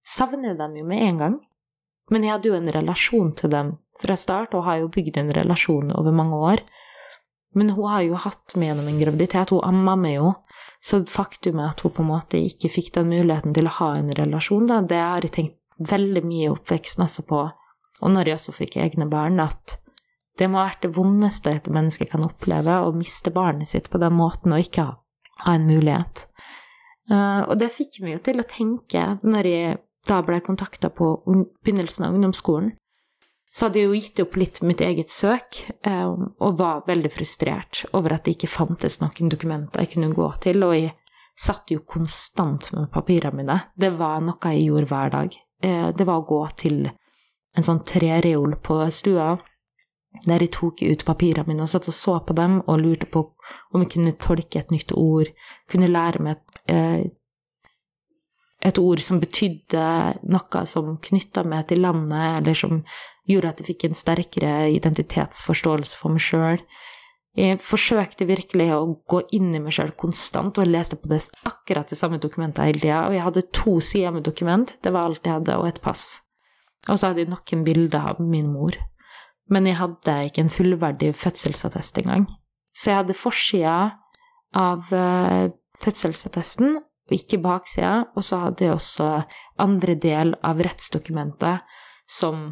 savner dem jo med en gang. Men jeg hadde jo en relasjon til dem fra start, og har jo bygd en relasjon over mange år. Men hun har jo hatt meg gjennom en graviditet, hun amma meg jo. Så faktumet at hun på en måte ikke fikk den muligheten til å ha en relasjon, da, det har jeg tenkt veldig mye i oppveksten også på, og når jeg også fikk egne barn, at det må ha vært det vondeste et menneske kan oppleve, å miste barnet sitt på den måten og ikke ha, en mulighet. Uh, og det fikk meg jo til å tenke, når jeg da ble jeg kontakta på begynnelsen av ungdomsskolen, så hadde jeg jo gitt opp litt mitt eget søk, um, og var veldig frustrert over at det ikke fantes noen dokumenter jeg kunne gå til, og jeg satt jo konstant med papirene mine. Det var noe jeg gjorde hver dag. Eh, det var å gå til en sånn trereol på stua, der jeg tok ut papirene mine og satt og så på dem og lurte på om jeg kunne tolke et nytt ord, kunne lære meg et, eh, et ord som betydde noe som knytta meg til landet, eller som gjorde at jeg fikk en sterkere identitetsforståelse for meg sjøl. Jeg forsøkte virkelig å gå inn i meg sjøl konstant, og jeg leste på det akkurat det samme dokumentet hele tida. Og jeg hadde to sider med dokument, det var alt jeg hadde, og et pass. Og så hadde jeg noen bilder av min mor. Men jeg hadde ikke en fullverdig fødselsattest engang. Så jeg hadde forsida av uh, fødselsattesten, og ikke baksida, og så hadde jeg også andre del av rettsdokumentet som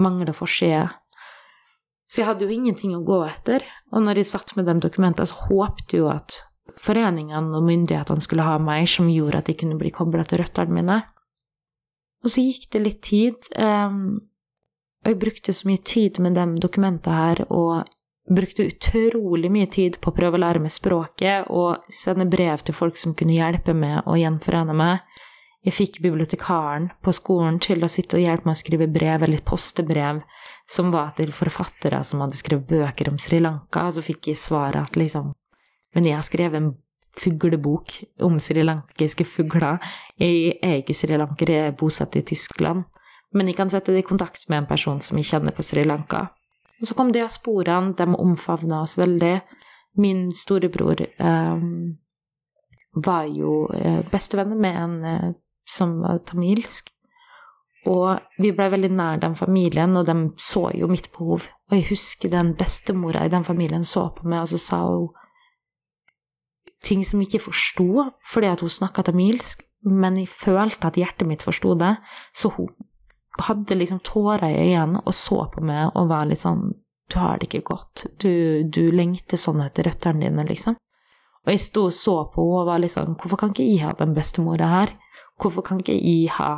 mangla forside så jeg hadde jo ingenting å gå etter. Og når jeg satt med de dokumentene, så håpte jeg jo at foreningene og myndighetene skulle ha meg, som gjorde at jeg kunne bli kobla til røttene mine. Og så gikk det litt tid, um, og jeg brukte så mye tid med de dokumentene her, og brukte utrolig mye tid på å prøve å lære meg språket og sende brev til folk som kunne hjelpe meg å gjenforene meg. Jeg fikk bibliotekaren på skolen til å sitte og hjelpe meg å skrive brev, eller postebrev, som var til forfattere som hadde skrevet bøker om Sri Lanka, og så fikk jeg svaret at liksom Men jeg har skrevet en fuglebok om srilankiske fugler. Jeg er ikke srilanker, jeg er bosatt i Tyskland. Men jeg kan sette det i kontakt med en person som jeg kjenner på Sri Lanka. Og så kom de av sporene, de omfavna oss veldig. Min storebror eh, var jo bestevenn bestevenner med en eh, som var tamilsk. Og vi blei veldig nær den familien, og de så jo mitt behov. Og jeg husker den bestemora i den familien så på meg, og så sa hun ting som jeg ikke forsto, fordi at hun snakka tamilsk, men jeg følte at hjertet mitt forsto det. Så hun hadde liksom tårer i øynene og så på meg og var litt sånn Du har det ikke godt. Du, du lengter sånn etter røttene dine, liksom. Og jeg sto og så på henne og var litt sånn Hvorfor kan ikke jeg ha den bestemora her? Hvorfor kan ikke jeg ha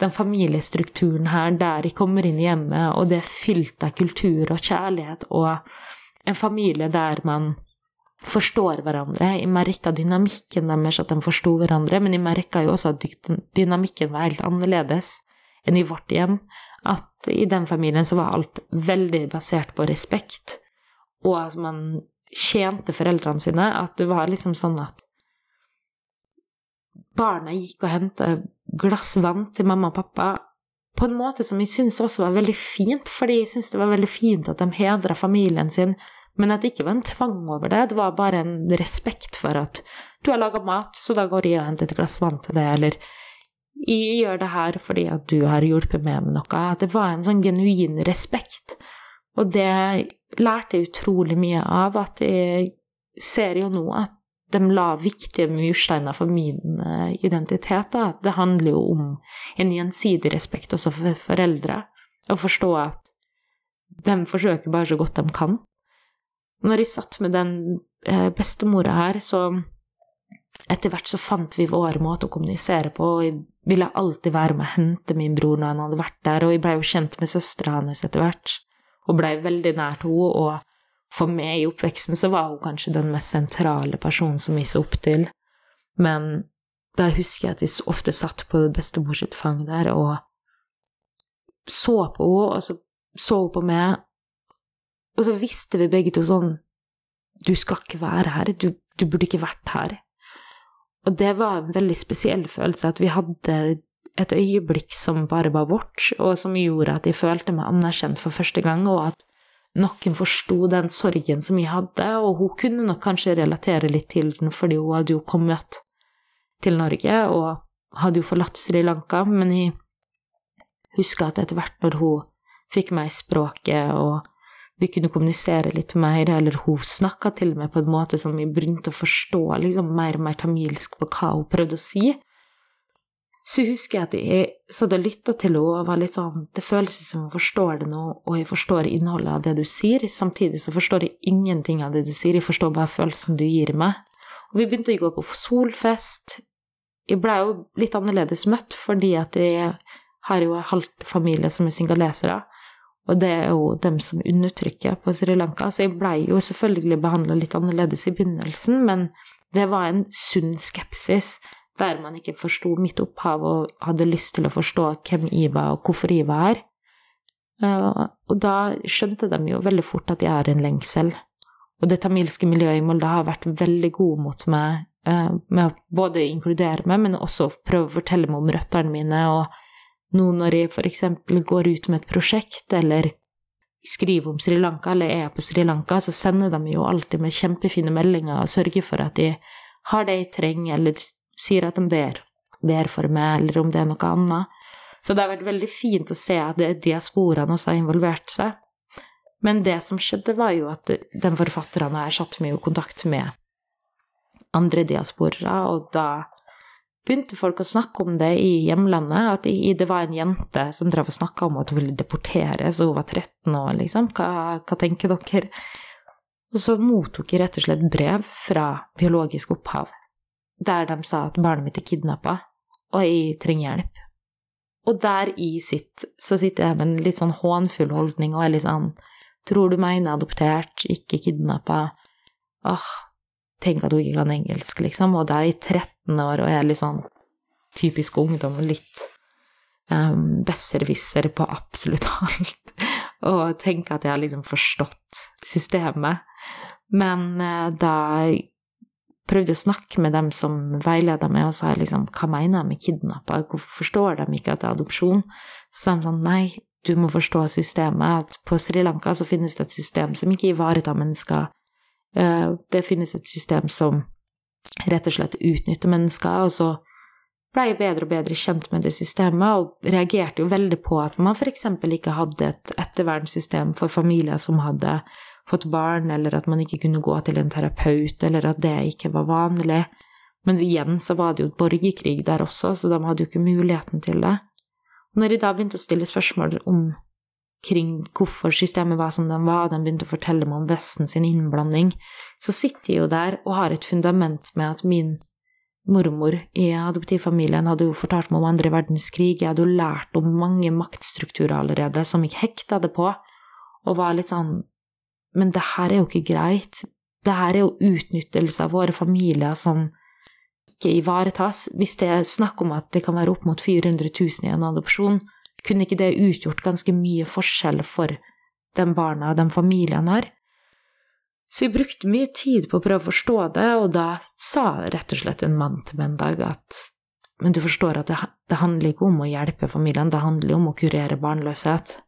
den familiestrukturen her der jeg kommer inn i hjemmet, og det er fylt av kultur og kjærlighet, og en familie der man forstår hverandre. Jeg merka dynamikken deres, at de forsto hverandre, men jeg merka jo også at dynamikken var helt annerledes enn i vårt hjem. At i den familien så var alt veldig basert på respekt, og at man tjente foreldrene sine. At det var liksom sånn at barna gikk og henta glass vann til mamma og pappa på en måte som jeg syntes også var veldig fint, fordi jeg syntes det var veldig fint at de hedra familien sin, men at det ikke var en tvang over det. Det var bare en respekt for at du har laga mat, så da går jeg og henter et glass vann til deg, eller jeg gjør det her fordi at du har hjulpet meg med noe. At det var en sånn genuin respekt. Og det lærte jeg utrolig mye av, at jeg ser jo nå at de la viktige mursteiner for min eh, identitet. Da. Det handler jo om en gjensidig respekt også for foreldre. Å forstå at de forsøker bare så godt de kan. Når jeg satt med den eh, bestemora her, så etter hvert så fant vi vår måte å kommunisere på. og Jeg ville alltid være med og hente min bror når han hadde vært der, og jeg blei jo kjent med søstera hans etter hvert, og blei veldig nær til henne. og for meg i oppveksten så var hun kanskje den mest sentrale personen som vi så opp til, men da husker jeg at jeg ofte satt på bestemor sitt fang der og så på henne, og så så hun på meg, og så visste vi begge to sånn Du skal ikke være her, du, du burde ikke vært her. Og det var en veldig spesiell følelse, at vi hadde et øyeblikk som bare var vårt, og som gjorde at jeg følte meg anerkjent for første gang, og at noen forsto den sorgen som jeg hadde, og hun kunne nok kanskje relatere litt til den, fordi hun hadde jo kommet til Norge og hadde jo forlatt Sri Lanka, men jeg husker at etter hvert når hun fikk meg i språket, og vi kunne kommunisere litt mer, eller hun snakka til meg på en måte som jeg begynte å forstå liksom mer og mer tamilsk på hva hun prøvde å si, så husker jeg at jeg satt og lytta til henne og var litt sånn Det føles som hun forstår det nå, og jeg forstår innholdet av det du sier. Samtidig så forstår jeg ingenting av det du sier, jeg forstår bare følelsen du gir meg. Og vi begynte å gå på solfest. Jeg blei jo litt annerledes møtt, fordi at jeg har jo en halvt familie som er singalesere. Og det er jo dem som undertrykker på Sri Lanka, så jeg blei jo selvfølgelig behandla litt annerledes i begynnelsen, men det var en sunn skepsis der man ikke forsto mitt opphav og hadde lyst til å forstå hvem Iva og hvorfor Iva er. Eh, og da skjønte de jo veldig fort at jeg er en lengsel. Og det tamilske miljøet i Molde har vært veldig gode mot meg eh, med å både inkludere meg, men også prøve å fortelle meg om røttene mine. Og nå når jeg f.eks. går ut med et prosjekt, eller skriver om Sri Lanka, eller er på Sri Lanka, så sender de jo alltid med kjempefine meldinger og sørger for at de har det jeg trenger, eller sier at de ber, ber for meg, eller om det er noe annet. Så det har vært veldig fint å se at diasporaen også har involvert seg. Men det som skjedde, var jo at de forfatterne her satte meg i kontakt med andre diasporer, og da begynte folk å snakke om det i hjemlandet. At det var en jente som drev og snakka om at hun ville deporteres, og hun var 13 år, liksom. Hva, hva tenker dere? Og så mottok jeg rett og slett brev fra biologisk opphav, der de sa at barnet mitt er kidnappa, og jeg trenger hjelp. Og der i sitt så sitter jeg med en litt sånn hånfull holdning og er litt sånn Tror du meg inne adoptert, ikke kidnappa? Åh, tenk at hun ikke kan engelsk, liksom. Og da er jeg 13 år og jeg er litt sånn typisk ungdom og litt um, besserwisser på absolutt alt. og tenker at jeg har liksom forstått systemet. Men uh, da prøvde å snakke med dem som veileda meg, og sa liksom hva mener de med kidnappa, hvorfor forstår de ikke at det er adopsjon? Så sa de sånn nei, du må forstå systemet, at på Sri Lanka så finnes det et system som ikke ivaretar mennesker. Eh, det finnes et system som rett og slett utnytter mennesker, og så ble jeg bedre og bedre kjent med det systemet, og reagerte jo veldig på at man f.eks. ikke hadde et ettervernssystem for familier som hadde fått barn, eller at man ikke kunne gå til en terapeut, eller at det ikke var vanlig. Men igjen så var det jo borgerkrig der også, så de hadde jo ikke muligheten til det. Når jeg da begynte å stille spørsmål om kring hvorfor systemet var som det var, de begynte å fortelle meg om Vesten sin innblanding, så sitter jeg jo der og har et fundament med at min mormor i adoptivfamilien hadde jo fortalt meg om andre verdenskrig, jeg hadde jo lært om mange maktstrukturer allerede som jeg hekta det på, og var litt sånn men det her er jo ikke greit. Det her er jo utnyttelse av våre familier som ikke ivaretas. Hvis det er snakk om at det kan være opp mot 400 000 i en adopsjon, kunne ikke det utgjort ganske mye forskjell for de barna og de familiene her? Så jeg brukte mye tid på å prøve å forstå det, og da sa rett og slett en mann til meg en dag at men du forstår at det, det handler ikke om å hjelpe familien, det handler om å kurere barnløshet.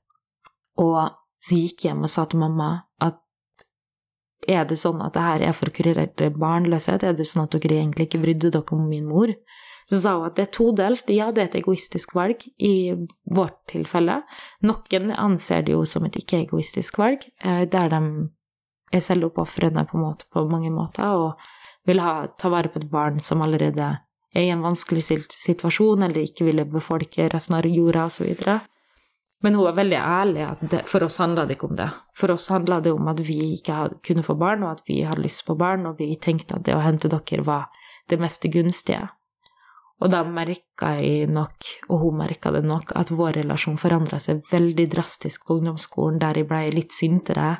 Og så gikk jeg hjem og sa til mamma at er det sånn at det her er for å kurere barnløshet? Er det sånn at dere egentlig ikke brydde dere om min mor? Så sa hun at det er todelt. Ja, det er et egoistisk valg i vårt tilfelle. Noen anser det jo som et ikke-egoistisk valg, eh, der de er selvoppofrende på, på mange måter og vil ha, ta vare på et barn som allerede er i en vanskelig situasjon, eller ikke ville befolke resten av jorda, osv. Men hun var veldig ærlig at det, for oss handla det ikke om det. For oss handla det om at vi ikke hadde, kunne få barn, og at vi hadde lyst på barn, og vi tenkte at det å hente dere var det mest gunstige. Og da merka jeg nok, og hun merka det nok, at vår relasjon forandra seg veldig drastisk på ungdomsskolen, der jeg blei litt sintere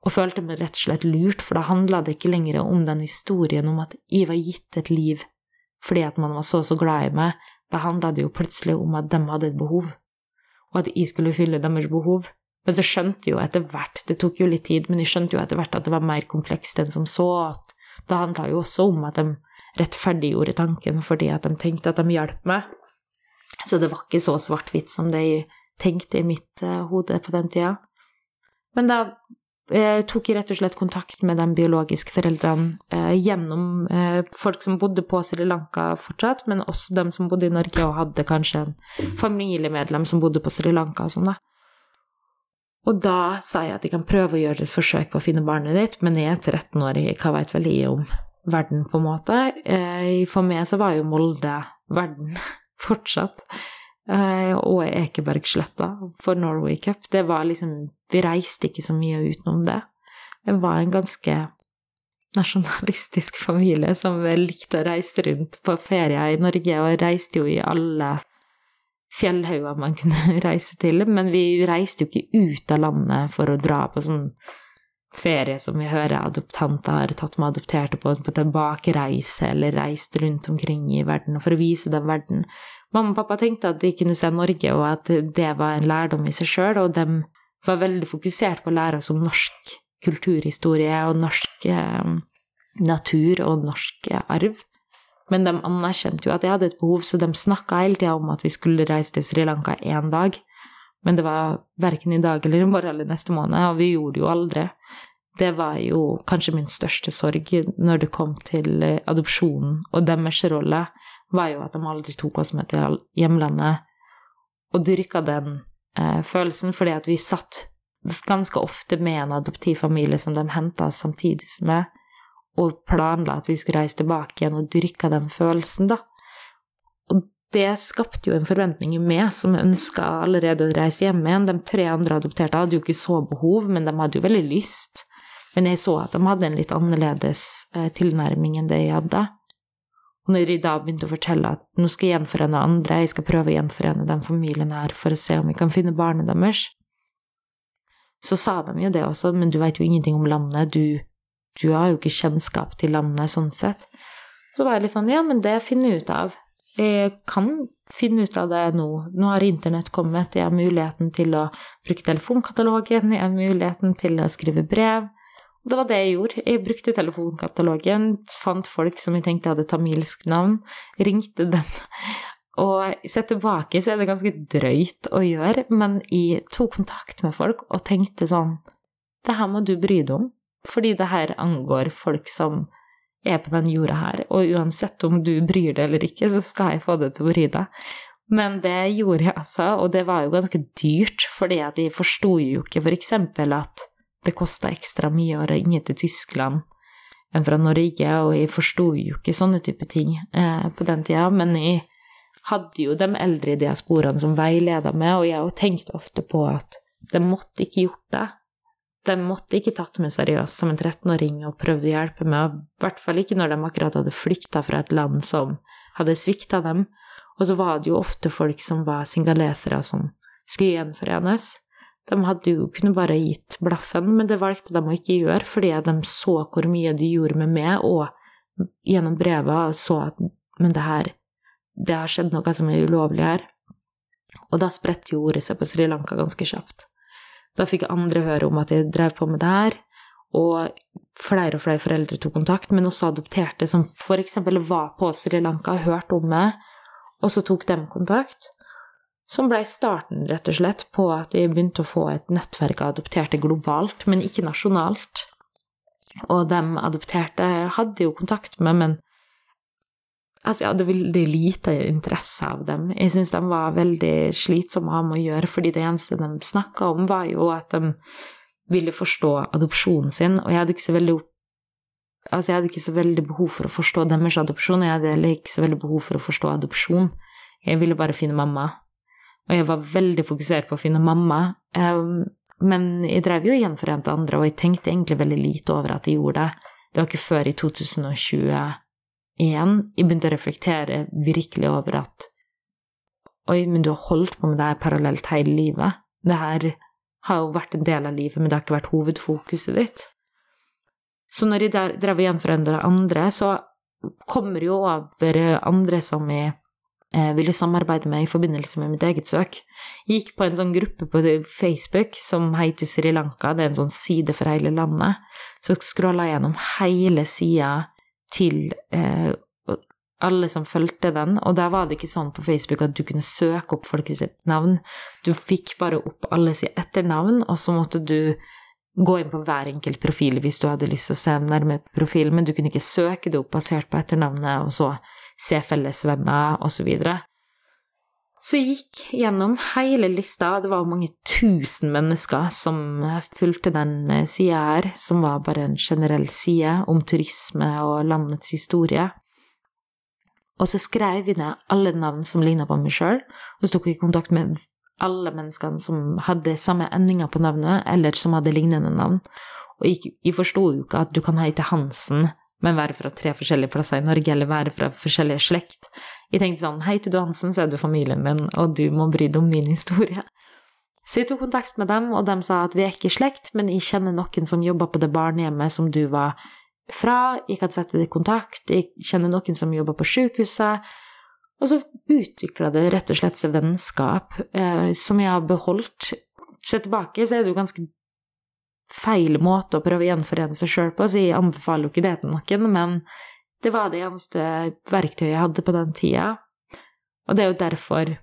og følte meg rett og slett lurt, for da handla det ikke lenger om den historien om at jeg var gitt et liv fordi at man var så så glad i meg, da handla det jo plutselig om at de hadde et behov og at jeg skulle fylle deres behov. Men så skjønte jeg jo etter hvert, det tok jo litt tid, men jeg skjønte jo etter hvert at det var mer komplekst enn som så. at Det handla jo også om at de rettferdiggjorde tanken fordi at de tenkte at de hjalp meg. Så det var ikke så svart-hvitt som de tenkte i mitt uh, hode på den tida. Men da eh, tok jeg rett og slett kontakt med de biologiske foreldrene eh, gjennom eh, folk som bodde på Sri Lanka fortsatt, men også dem som bodde i Norge og hadde kanskje en familiemedlem som bodde på Sri Lanka og sånn, da. Og da sa jeg at jeg kan prøve å gjøre et forsøk på å finne barnet ditt, men jeg er 13 år, hva veit vel jeg om verden, på en måte. Eh, for meg så var jo Molde verden fortsatt. Eh, og Ekebergsletta for Norway Cup. Det var liksom vi reiste ikke så mye utenom det. Det var en ganske nasjonalistisk familie som likte å reise rundt på ferie i Norge, og reiste jo i alle fjellhauger man kunne reise til, men vi reiste jo ikke ut av landet for å dra på sånn ferie som vi hører adoptanter har tatt med adopterte på, på tilbakereise eller reist rundt omkring i verden for å vise dem verden. Mamma og pappa tenkte at de kunne se Norge, og at det var en lærdom i seg sjøl, og de var veldig fokusert på å lære oss om norsk kulturhistorie og norsk eh, natur og norsk arv. Men de anerkjente jo at jeg hadde et behov, så de snakka hele tida om at vi skulle reise til Sri Lanka én dag. Men det var verken i dag eller i morgen eller neste måned, og vi gjorde jo aldri. Det var jo kanskje min største sorg når det kom til eh, adopsjonen, og deres rolle var jo at de aldri tok oss med til hjemlandet og dyrka den eh, følelsen, fordi at vi satt ganske ofte med en adoptivfamilie som de henta oss samtidig med, og planla at vi skulle reise tilbake igjen og dyrka den følelsen, da. Det skapte jo en forventning i meg som ønska allerede å reise hjem igjen. De tre andre adopterte hadde jo ikke så behov, men de hadde jo veldig lyst. Men jeg så at de hadde en litt annerledes eh, tilnærming enn det jeg hadde. Og når jeg da begynte å fortelle at nå skal jeg gjenforene andre, jeg skal prøve å gjenforene den familien her for å se om vi kan finne barnet deres, så sa de jo det også, men du veit jo ingenting om landet, du, du har jo ikke kjennskap til landet sånn sett. Så var jeg litt sånn, ja, men det finner jeg ut av. Jeg kan finne ut av det nå. Nå har internett kommet, jeg har muligheten til å bruke telefonkatalogen, jeg har muligheten til å skrive brev. Og det var det jeg gjorde. Jeg brukte telefonkatalogen, fant folk som jeg tenkte hadde tamilsk navn, ringte dem. Og sett tilbake så er det ganske drøyt å gjøre, men jeg tok kontakt med folk og tenkte sånn Det her må du bry deg om, fordi det her angår folk som er på den jorda her, og uansett om du bryr deg eller ikke, så skal jeg få det til å bry deg. Men det gjorde jeg altså, og det var jo ganske dyrt, fordi at jeg forsto jo ikke eksempel at det kosta ekstra mye å ringe til Tyskland enn fra Norge, og jeg forsto jo ikke sånne type ting eh, på den tida, men jeg hadde jo de eldre i diasporaene som veileda meg, og jeg har jo tenkt ofte på at de måtte ikke gjort det. De måtte ikke tatt meg seriøst som en 13-åring og prøvd å hjelpe meg, i hvert fall ikke når de akkurat hadde flykta fra et land som hadde svikta dem. Og så var det jo ofte folk som var singalesere som skulle gjenforenes. De hadde jo kunne bare gitt blaffen, men det valgte de å ikke gjøre, fordi de så hvor mye de gjorde med meg, og gjennom brevet så at men det her Det har skjedd noe som er ulovlig her. Og da spredte jo ordet seg på Sri Lanka ganske kjapt. Da fikk andre høre om at jeg drev på med det her, og flere og flere foreldre tok kontakt, men også adopterte som eksempel var på Sri Lanka, hørte om meg, og så tok de kontakt. Som blei starten, rett og slett, på at jeg begynte å få et nettverk av adopterte globalt, men ikke nasjonalt. Og de adopterte hadde jo kontakt med, men Altså, jeg hadde veldig lite interesse av dem. Jeg syns de var veldig slitsomme å ha med å gjøre, fordi det eneste de snakka om, var jo at de ville forstå adopsjonen sin, og jeg hadde ikke så veldig Altså, jeg hadde ikke så veldig behov for å forstå deres adopsjon, jeg hadde heller ikke så veldig behov for å forstå adopsjon. Jeg ville bare finne mamma. Og jeg var veldig fokusert på å finne mamma. Um, men jeg drev jo gjenforente andre, og jeg tenkte egentlig veldig lite over at jeg gjorde det. Det var ikke før i 2020 igjen, jeg begynte å reflektere virkelig over at Oi, men du har holdt på med det her parallelt hele livet. Det her har jo vært en del av livet, men det har ikke vært hovedfokuset ditt. Så når jeg drev igjen for andre, så kommer jo over andre som jeg eh, ville samarbeide med i forbindelse med mitt eget søk. Jeg gikk på en sånn gruppe på Facebook som heter Sri Lanka, det er en sånn side for hele landet. Så skrolla jeg gjennom hele sida til eh, alle som fulgte den, og da var det ikke sånn på Facebook at du kunne søke opp folk sitt navn. Du fikk bare opp alle sitt etternavn, og så måtte du gå inn på hver enkelt profil hvis du hadde lyst til å se nærmere på profilen, men du kunne ikke søke det opp basert på etternavnet, og så se fellesvenner, og så. Så jeg gikk gjennom hele lista, det var mange tusen mennesker som fulgte den eh, sida her, som var bare en generell side om turisme og landets historie. Og så skrev jeg ned alle navn som ligna på meg sjøl, og så tok jeg kontakt med alle menneskene som hadde samme endinger på navnet, eller som hadde lignende navn. Og jeg, jeg forsto jo ikke at du kan hete Hansen, men være fra tre forskjellige plasser i Norge, eller være fra forskjellige slekt. Jeg tenkte sånn, hei du Hansen, så er du familien min, og du må bry deg om min historie. Så jeg tok kontakt med dem, og de sa at vi er ikke i slekt, men jeg kjenner noen som jobber på det barnehjemmet som du var fra, jeg kan sette det i kontakt, jeg kjenner noen som jobber på sykehuset. Og så utvikla det rett og slett seg vennskap eh, som jeg har beholdt. Se tilbake, så er det jo ganske feil måte å prøve å gjenforene seg sjøl på, så jeg anbefaler jo ikke det til noen, men det var det eneste verktøyet jeg hadde på den tida. Og det er jo derfor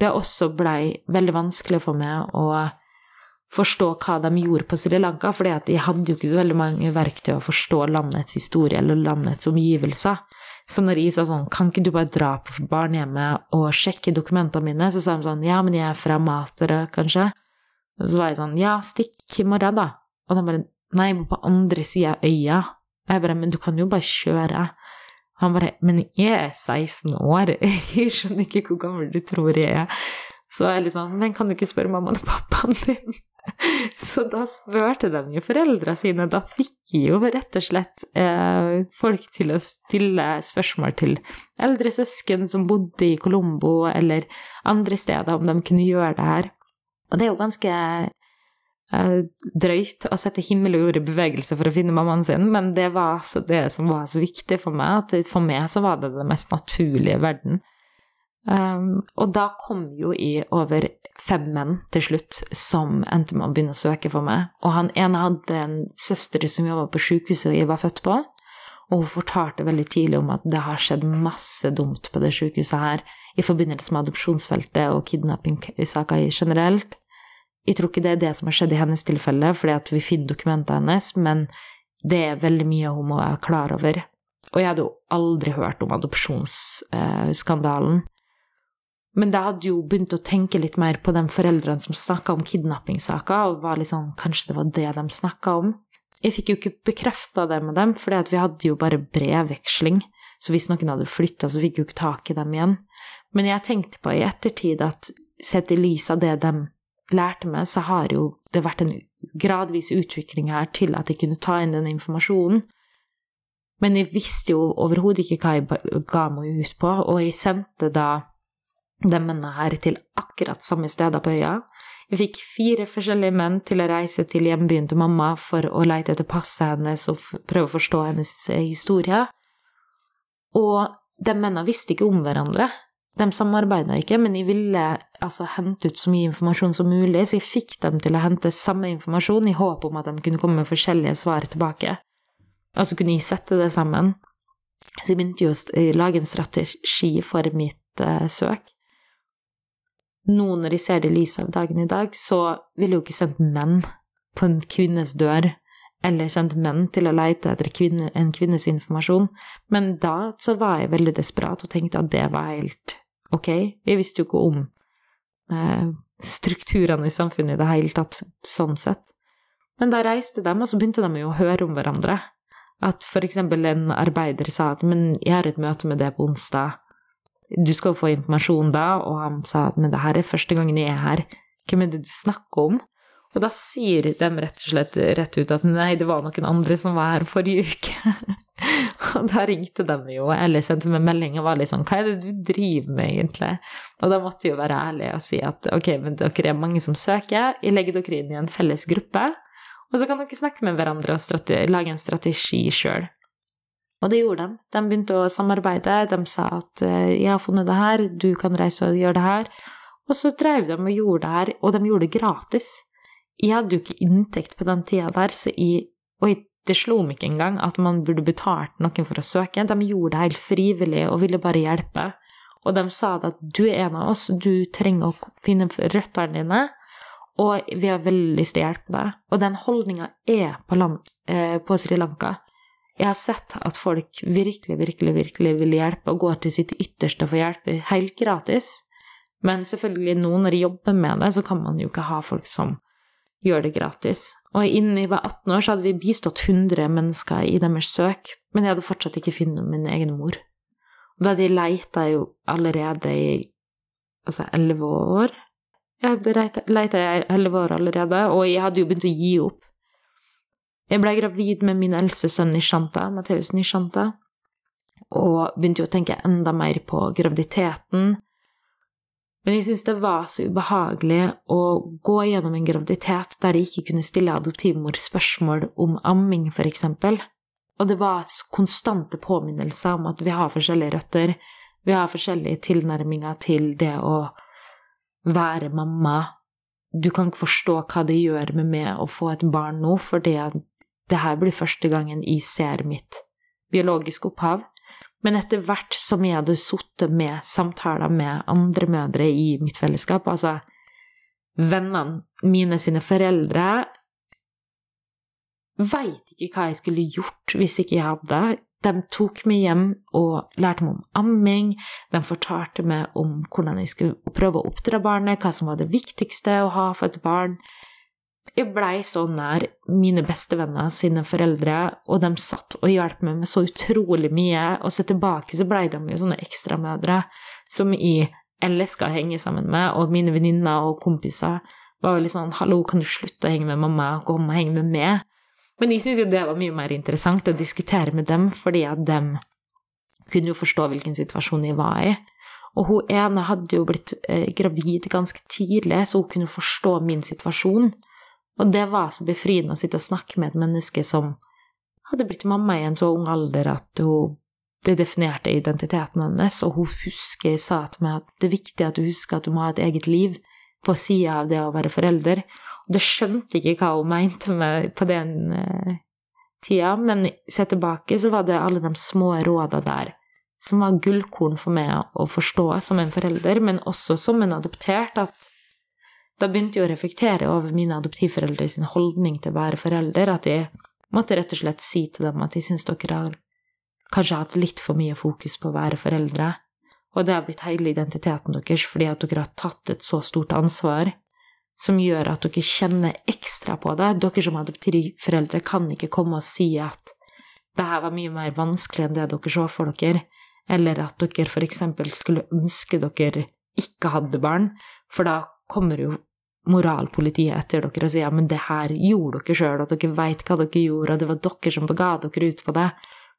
det også blei veldig vanskelig for meg å forstå hva de gjorde på Sri Lanka, for de hadde jo ikke så veldig mange verktøy å forstå landets historie eller landets omgivelser. Så når jeg sa sånn, kan ikke du bare dra på barnehjemmet og sjekke dokumentene mine, så sa de sånn, ja, men jeg er fra Matera, kanskje. Og så var jeg sånn, ja, stikk i morgen, da. Og de bare, nei, jeg må på andre sida av øya. Og jeg bare, men du kan jo bare kjøre. Han bare, men jeg er 16 år, jeg skjønner ikke hvor gammel du tror jeg er. Så jeg er litt sånn, men kan du ikke spørre mammaen og pappaen din? Så da spurte de jo foreldrene sine. Da fikk jo rett og slett eh, folk til å stille spørsmål til eldre søsken som bodde i Colombo eller andre steder, om de kunne gjøre det her. Og det er jo ganske drøyt å sette himmel og jord i bevegelse for å finne mammaen sin, men det var altså det som var så viktig for meg, at for meg så var det den mest naturlige i verden. Um, og da kom jo i over fem menn til slutt som endte med å begynne å søke for meg. Og han ene hadde en søster som jobba på sykehuset jeg var født på, og hun fortalte veldig tidlig om at det har skjedd masse dumt på det sykehuset her i forbindelse med adopsjonsfeltet og kidnappingsaker generelt. Jeg tror ikke det er det som har skjedd i hennes tilfelle, fordi at vi finner dokumentene hennes, men det er veldig mye hun må være klar over. Og jeg hadde jo aldri hørt om adopsjonsskandalen. Men da hadde jo begynt å tenke litt mer på de foreldrene som snakka om kidnappingssaker, og var litt sånn Kanskje det var det de snakka om? Jeg fikk jo ikke bekrefta det med dem, for vi hadde jo bare brevveksling. Så hvis noen hadde flytta, så fikk jeg jo ikke tak i dem igjen. Men jeg tenkte på i ettertid at sett i lys av det de lærte meg, så har jo det vært en gradvis utvikling her til at jeg kunne ta inn den informasjonen. Men jeg visste jo overhodet ikke hva jeg ga meg ut på, og jeg sendte da de mennene her til akkurat samme steder på øya. Jeg fikk fire forskjellige menn til å reise til hjembyen til mamma for å lete etter passet hennes og prøve å forstå hennes eh, historie. Og de mennene visste ikke om hverandre. De samarbeida ikke, men jeg ville altså hente ut så mye informasjon som mulig, så jeg fikk dem til å hente samme informasjon i håp om at de kunne komme med forskjellige svar tilbake. Og så kunne jeg sette det sammen. Så jeg begynte jo å lage en strategi for mitt uh, søk nå når jeg ser det i lys av dagen i dag, så ville jo ikke sendt menn på en kvinnes dør, eller sendt menn til å leite etter kvinne, en kvinnes informasjon, men da så var jeg veldig desperat og tenkte at det var helt ok. Jeg visste jo ikke om eh, strukturene i samfunnet i det hele tatt, sånn sett. Men da reiste de, og så begynte de jo å høre om hverandre. At for eksempel en arbeider sa at men jeg har et møte med deg på onsdag, du skal jo få informasjon da, og han sa at men det her er første gangen jeg er her, hvem er det du snakker om? Og da sier de rett og slett rett ut at nei, det var noen andre som var her forrige uke. og da ringte de jo, eller sendte meg melding og var litt sånn, hva er det du driver med egentlig? Og da måtte jeg jo være ærlig og si at ok, men dere er mange som søker, jeg legger dere inn i en felles gruppe, og så kan dere snakke med hverandre og lage en strategi sjøl. Og det gjorde de. De begynte å samarbeide. De sa at eh, 'jeg har funnet det her, du kan reise og gjøre det her'. Og så drev de og gjorde det her, og de gjorde det gratis. Jeg hadde jo ikke inntekt på den tida der, så jeg, og det slo meg ikke engang at man burde betalt noen for å søke. De gjorde det helt frivillig og ville bare hjelpe. Og de sa at du er en av oss, du trenger å finne røttene dine, og vi har veldig lyst til å hjelpe deg. Og den holdninga er på, land, eh, på Sri Lanka. Jeg har sett at folk virkelig, virkelig, virkelig vil hjelpe og går til sitt ytterste for å hjelpe helt gratis. Men selvfølgelig nå når de jobber med det, så kan man jo ikke ha folk som gjør det gratis. Og innen jeg var 18 år, så hadde vi bistått 100 mennesker i deres søk, men jeg hadde fortsatt ikke funnet min egen mor. Og da hadde jeg leita jo allerede i altså 11 år. Jeg hadde leita i 11 år allerede, og jeg hadde jo begynt å gi opp. Jeg ble gravid med min eldste sønn Nishanta, Matheus Nishanta, og begynte jo å tenke enda mer på graviditeten. Men jeg syntes det var så ubehagelig å gå gjennom en graviditet der jeg ikke kunne stille adoptivmor spørsmål om amming, eksempel. Og det var konstante påminnelser om at vi har forskjellige røtter, vi har forskjellige tilnærminger til det å være mamma. Du kan ikke forstå hva det gjør med meg å få et barn nå, for det her blir første gangen jeg ser mitt biologiske opphav. Men etter hvert som jeg hadde sittet med samtaler med andre mødre i mitt fellesskap, altså vennene mine sine foreldre Veit ikke hva jeg skulle gjort hvis ikke jeg hadde. De tok meg hjem og lærte meg om amming. De fortalte meg om hvordan jeg skulle prøve å oppdra barnet, hva som var det viktigste å ha for et barn. Jeg blei så nær mine bestevenner sine foreldre, og de satt og hjalp meg med så utrolig mye. Og så tilbake så blei de jo sånne ekstramødre som jeg elska å henge sammen med, og mine venninner og kompiser var jo litt sånn 'Hallo, kan du slutte å henge med mamma, og komme og henge med meg?' Men jeg syns jo det var mye mer interessant å diskutere med dem, fordi at dem kunne jo forstå hvilken situasjon jeg var i. Og hun ene hadde jo blitt eh, gravid ganske tidlig, så hun kunne forstå min situasjon. Og det var så befriende å sitte og snakke med et menneske som hadde blitt mamma i en så ung alder at hun, det definerte identiteten hennes, og hun husker sa til meg at det er viktig at du husker at du må ha et eget liv på sida av det å være forelder. Og det skjønte ikke hva hun mente med på den uh, tida, men sett tilbake så var det alle de små råda der som var gullkorn for meg å forstå som en forelder, men også som en adoptert, at da begynte jeg å reflektere over mine adoptivforeldre sin holdning til å være forelder, at jeg måtte rett og slett si til dem at jeg syns dere har kanskje hatt litt for mye fokus på å være foreldre, og det har blitt hele identiteten deres fordi at dere har tatt et så stort ansvar som gjør at dere kjenner ekstra på det. Dere som adoptivforeldre kan ikke komme og si at det her var mye mer vanskelig enn det dere så for dere, eller at dere for eksempel skulle ønske dere ikke hadde barn, for da kommer jo moralpolitiet etter dere og sier ja, men det her gjorde dere sjøl, at dere veit hva dere gjorde, og det var dere som ga dere ut på det.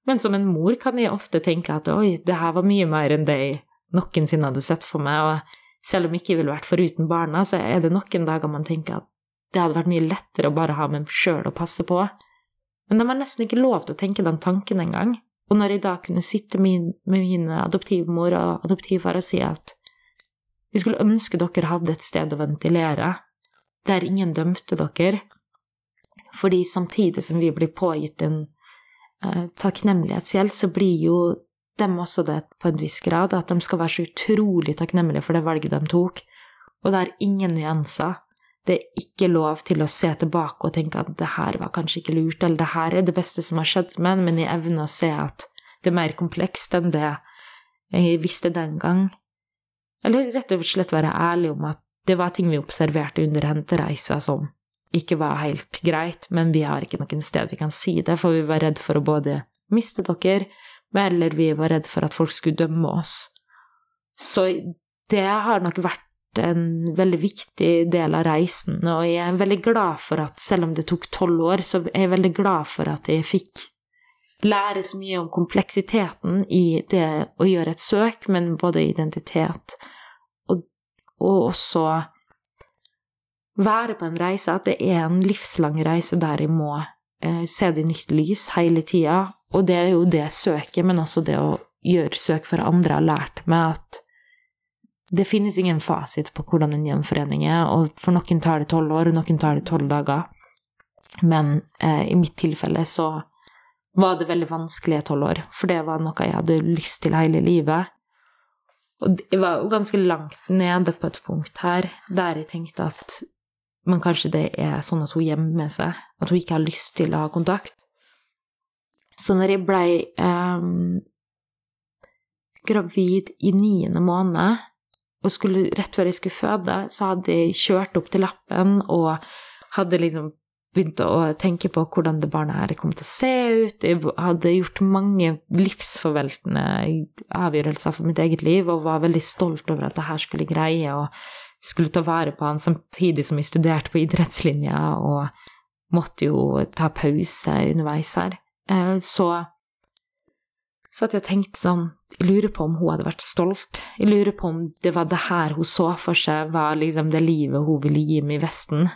Men som en mor kan jeg ofte tenke at oi, det her var mye mer enn det jeg noensinne hadde sett for meg, og selv om jeg ikke ville vært foruten barna, så er det noen dager man tenker at det hadde vært mye lettere å bare ha meg sjøl å passe på. Men de har nesten ikke lov til å tenke den tanken engang. Og når jeg da kunne sitte med min adoptivmor og adoptivfar og si at vi skulle ønske dere hadde et sted å ventilere, der ingen dømte dere, fordi samtidig som vi blir pågitt en uh, takknemlighetsgjeld, så blir jo dem også det på en viss grad, at de skal være så utrolig takknemlige for det valget de tok, og det er ingen nyanser. Det er ikke lov til å se tilbake og tenke at det her var kanskje ikke lurt, eller det her er det beste som har skjedd med en, men jeg evner å se at det er mer komplekst enn det jeg visste den gang. Eller rett og slett være ærlig om at det var ting vi observerte under hentereisa som ikke var helt greit, men vi har ikke noen sted vi kan si det, for vi var redd for å både miste dere, eller vi var redd for at folk skulle dømme oss. Så det har nok vært en veldig viktig del av reisen, og jeg er veldig glad for at selv om det tok tolv år, så er jeg veldig glad for at jeg fikk lære så mye om kompleksiteten i det å gjøre et søk, men både identitet og også være på en reise, at det er en livslang reise der jeg må eh, se det i nytt lys hele tida. Og det er jo det søket, men også det å gjøre søk for andre har lært meg at det finnes ingen fasit på hvordan en gjenforening er, og for noen tar det tolv år, og noen tar det tolv dager. Men eh, i mitt tilfelle så var det veldig vanskelig i tolv år, for det var noe jeg hadde lyst til hele livet. Og jeg var jo ganske langt nede på et punkt her der jeg tenkte at men kanskje det er sånn at hun gjemmer seg, at hun ikke har lyst til å ha kontakt. Så når jeg blei eh, gravid i niende måned, og skulle, rett før jeg skulle føde, så hadde jeg kjørt opp til lappen og hadde liksom begynte å tenke på hvordan det barnet her kom til å se ut. Jeg hadde gjort mange livsforveltende avgjørelser for mitt eget liv og var veldig stolt over at det her skulle greie og skulle ta vare på han samtidig som jeg studerte på idrettslinja og måtte jo ta pause underveis her. Eh, så satt at jeg tenkte sånn Jeg lurer på om hun hadde vært stolt. Jeg lurer på om det var det her hun så for seg var liksom det livet hun ville gi meg i Vesten.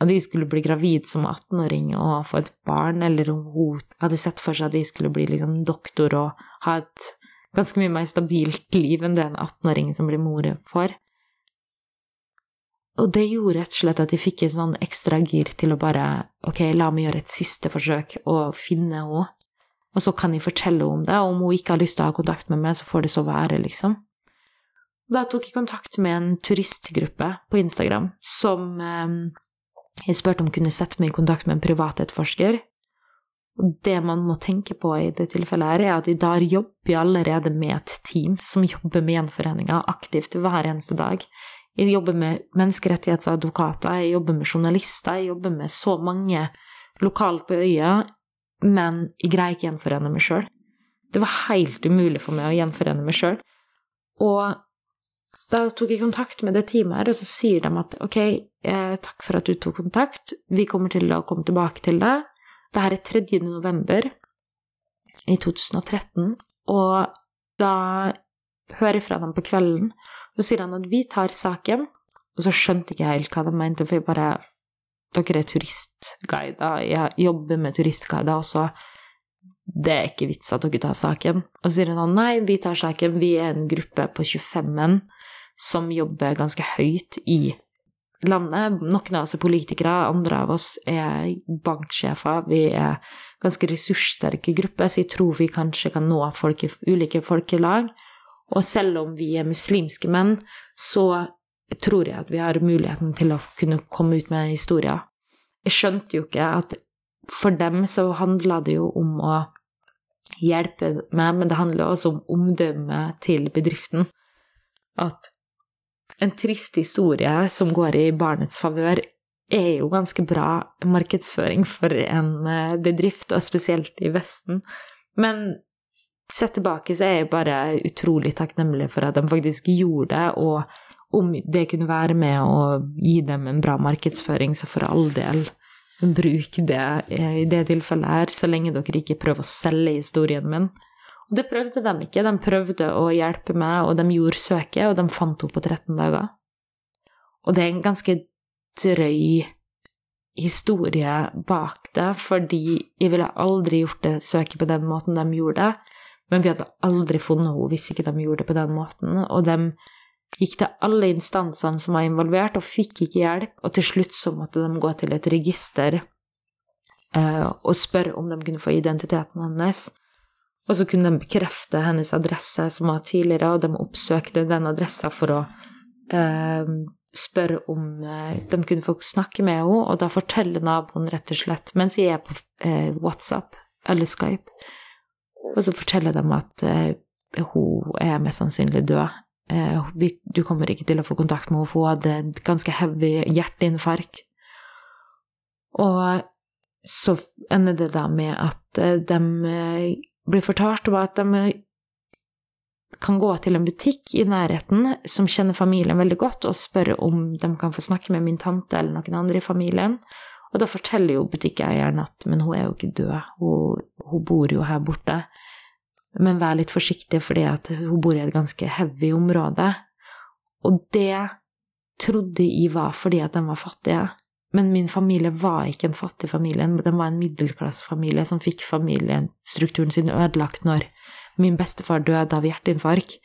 At de skulle bli gravid som 18-åring og få et barn, eller hun hadde sett for seg at de skulle bli liksom doktor og ha et ganske mye mer stabilt liv enn det en 18-åring som blir mor får. Og det gjorde rett og slett at de fikk en sånn ekstra gir til å bare ok, la meg gjøre et siste forsøk og finne henne. Og så kan jeg fortelle henne om det, og om hun ikke har lyst til å ha kontakt med meg, så får det så være, liksom. Da tok jeg kontakt med en turistgruppe på Instagram som eh, jeg spurte om kunne sette meg i kontakt med en privatetterforsker. Og det man må tenke på i det tilfellet, her, er at i dag jobber jeg allerede med et team som jobber med gjenforeninga aktivt hver eneste dag. Jeg jobber med menneskerettighetsadvokater, jeg jobber med journalister, jeg jobber med så mange lokalt på øya men jeg greier ikke gjenforene meg sjøl. Det var helt umulig for meg å gjenforene meg sjøl. Og da tok jeg kontakt med det teamet her, og så sier de at ok, eh, takk for at du tok kontakt, vi kommer til å komme tilbake til det. Det her er 3. november i 2013, og da hører jeg fra dem på kvelden, så sier han at vi tar saken, og så skjønte jeg ikke helt hva de mente, for jeg bare dere er turistguider, jeg jobber med turistguider også, det er ikke vits at dere tar saken. Og så sier han nei, vi tar saken, vi er en gruppe på 25 menn som jobber ganske høyt i landet. Noen av oss er politikere, andre av oss er banksjefer, vi er ganske ressurssterke grupper, så jeg tror vi kanskje kan nå folk ulike folkelag. Og selv om vi er muslimske menn, så tror jeg at vi har muligheten til å kunne komme ut med historier. Jeg skjønte jo ikke at for dem så handla det jo om å hjelpe meg, men det handler også om omdømmet til bedriften. At en trist historie som går i barnets favør, er jo ganske bra markedsføring for en eh, bedrift, og spesielt i Vesten. Men sett tilbake så er jeg bare utrolig takknemlig for at de faktisk gjorde det, og om det kunne være med å gi dem en bra markedsføring, så for all del, bruk det i det tilfellet her, så lenge dere ikke prøver å selge historien min. Og det prøvde de ikke. De prøvde å hjelpe meg, og de gjorde søket, og de fant henne på 13 dager. Og det er en ganske drøy historie bak det, fordi jeg ville aldri gjort det søket på den måten de gjorde det, men vi hadde aldri funnet henne hvis ikke de gjorde det på den måten, og de gikk til alle instansene som var involvert, og fikk ikke hjelp, og til slutt så måtte de gå til et register uh, og spørre om de kunne få identiteten hennes. Og så kunne de bekrefte hennes adresse som var tidligere, og de oppsøkte den adressa for å eh, spørre om eh, de kunne få snakke med henne, og da forteller naboen rett og slett, mens jeg er på eh, WhatsApp eller Skype, og så forteller de at eh, hun er mest sannsynlig død Eh, du kommer ikke til å få kontakt med henne, for hun hadde et ganske heavy hjerteinfarkt. Og så ender det da med at eh, de blir fortalt om at de kan gå til en butikk i nærheten som kjenner familien veldig godt, og spørre om de kan få snakke med min tante eller noen andre i familien. Og da forteller jo butikkeieren at men hun er jo ikke død, hun, hun bor jo her borte men vær litt forsiktig fordi hun bor i et ganske heavy område. Og det trodde jeg var fordi at de var fattige. Men min familie var ikke en fattig familie, den var en middelklassefamilie som fikk familiestrukturen sin ødelagt når min bestefar døde av hjerteinfarkt.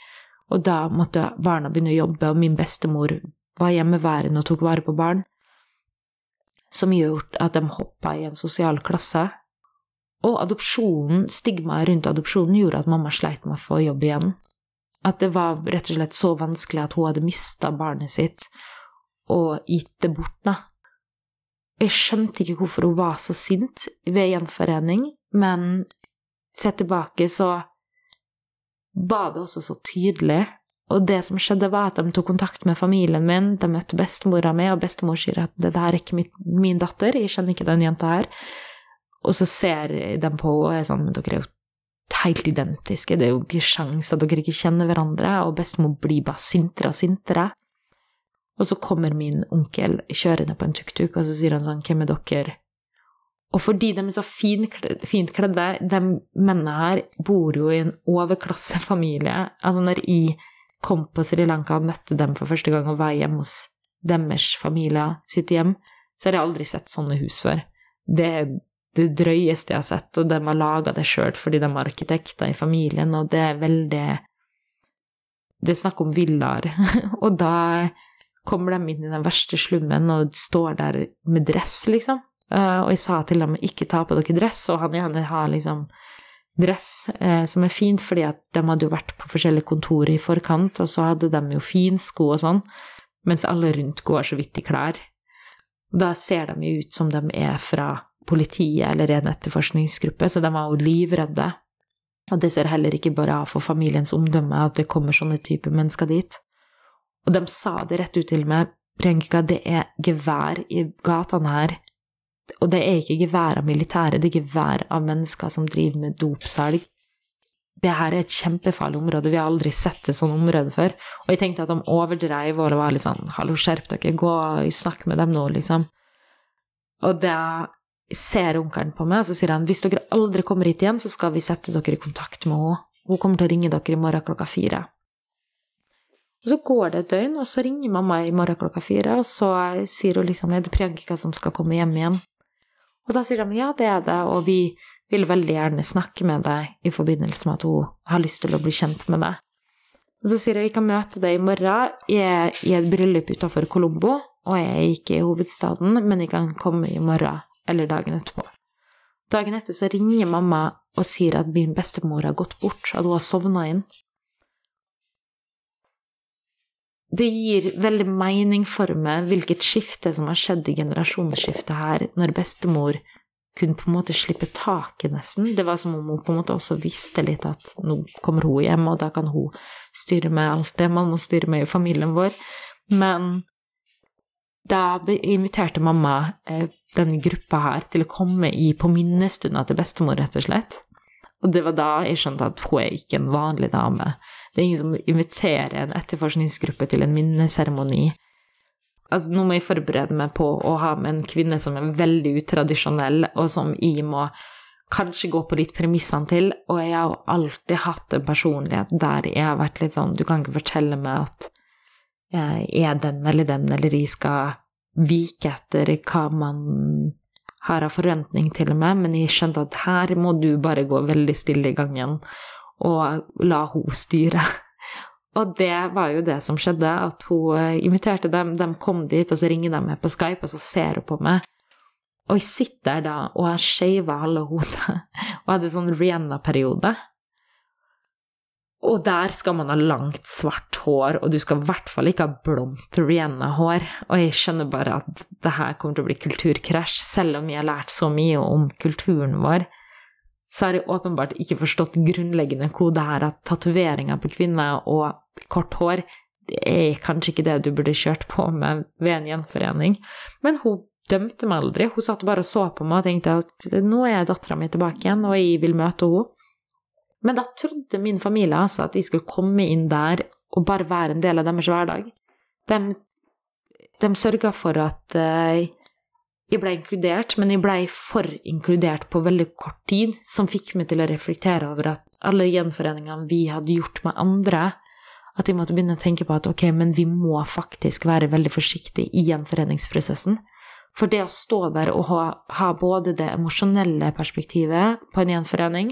Og da måtte barna begynne å jobbe, og min bestemor var hjemmeværende og tok vare på barn. Som gjorde at de hoppa i en sosial klasse og adopsjonen, stigmaet rundt adopsjonen gjorde at mamma sleit med å få jobb igjen. At det var rett og slett så vanskelig at hun hadde mista barnet sitt og gitt det bort, da. Jeg skjønte ikke hvorfor hun var så sint ved gjenforening, men sett tilbake så var det også så tydelig. Og det som skjedde, var at de tok kontakt med familien min, de møtte bestemora mi, og bestemor sier at det der er ikke min datter, jeg kjenner ikke den jenta her. Og så ser de på og er sånn Men dere er jo helt identiske, det er jo ikke sjans at dere ikke kjenner hverandre, og bestemor blir bare sintere og sintere. Og så kommer min onkel kjørende på en tuk-tuk, og så sier han sånn Hvem er dere? Og fordi de er så fint kledde De mennene her bor jo i en overklassefamilie. Altså, når jeg kom på Sri Lanka og møtte dem for første gang og var hjemme hos deres familie sitt hjem, så har jeg aldri sett sånne hus før. Det er det drøyeste jeg har sett, og de har laga det sjøl fordi de er arkitekter i familien, og det er veldig Det er snakk om villaer. og da kommer de inn i den verste slummen og står der med dress, liksom. Eh, og jeg sa til dem ikke ta på dere dress, og han gjerne har liksom dress, eh, som er fint, fordi at de hadde jo vært på forskjellige kontorer i forkant, og så hadde de jo finsko og sånn, mens alle rundt går så vidt i klær. Da ser de jo ut som de er fra politiet eller en etterforskningsgruppe, så de var jo livredde. Og det ser heller ikke bra for familiens omdømme at det kommer sånne typer mennesker dit. Og de sa det rett ut til meg, Priyanka, det er gevær i gatene her. Og det er ikke gevær av militære, det er gevær av mennesker som driver med dopsalg. Det her er et kjempefarlig område, vi har aldri sett et sånt område før. Og jeg tenkte at de overdreiv og var litt sånn hallo, skjerp dere, gå og snakk med dem nå, liksom. Og da ser onkelen på meg, og så sier han hvis dere aldri kommer hit igjen, så skal vi sette dere i kontakt med henne. Hun kommer til å ringe dere i morgen klokka fire. Og så går det et døgn, og så ringer mamma i morgen klokka fire, og så sier hun liksom er det Priyanka som skal komme hjem igjen. Og da sier de ja, det er det, og vi vil veldig gjerne snakke med deg i forbindelse med at hun har lyst til å bli kjent med deg. Og så sier hun vi kan møte deg i morgen jeg er i et bryllup utenfor Colombo, og jeg er ikke i hovedstaden, men jeg kan komme i morgen eller dagen etterpå. Dagen etter så ringer mamma og sier at min bestemor har gått bort, at hun har sovna inn. Det gir veldig mening for meg hvilket skifte som har skjedd i generasjonsskiftet her, når bestemor kunne på en måte slippe taket, nesten. Det var som om hun på en måte også visste litt at nå kommer hun hjem, og da kan hun styre med alt det man må styre med i familien vår. Men da inviterte mamma eh, denne gruppa her til å komme i på minnestunda til bestemor, rett og slett. Og det var da jeg skjønte at hun er ikke en vanlig dame. Det er ingen som inviterer en etterforskningsgruppe til en minneseremoni. Altså, nå må jeg forberede meg på å ha med en kvinne som er veldig utradisjonell, og som jeg må kanskje gå på litt premissene til. Og jeg har jo alltid hatt en personlighet der jeg har vært litt sånn Du kan ikke fortelle meg at jeg er den eller den, eller jeg skal vike etter hva man har av forventning til meg, men jeg skjønte at her må du bare gå veldig stille i gangen og la hun styre. Og det var jo det som skjedde, at hun eh, inviterte dem, de kom dit, og så ringer de meg på Skype, og så ser hun på meg. Og jeg sitter der da og har skeiva halve hodet og hadde sånn Rihanna-periode. Og der skal man ha langt, svart hår, og du skal i hvert fall ikke ha blondt Rihanna-hår. Og jeg skjønner bare at det her kommer til å bli kulturkrasj, selv om jeg har lært så mye om kulturen vår. Så har jeg åpenbart ikke forstått grunnleggende kode her, at tatoveringer på kvinner og kort hår det er kanskje ikke det du burde kjørt på med ved en gjenforening. Men hun dømte meg aldri. Hun satt bare og så på meg og tenkte at nå er dattera mi tilbake igjen, og jeg vil møte henne. Men da trodde min familie altså at de skulle komme inn der og bare være en del av deres hverdag. De, de sørga for at uh, jeg ble inkludert, men jeg ble for inkludert på veldig kort tid, som fikk meg til å reflektere over at alle gjenforeningene vi hadde gjort med andre, at jeg måtte begynne å tenke på at ok, men vi må faktisk være veldig forsiktige i gjenforeningsprosessen. For det å stå der og ha, ha både det emosjonelle perspektivet på en gjenforening,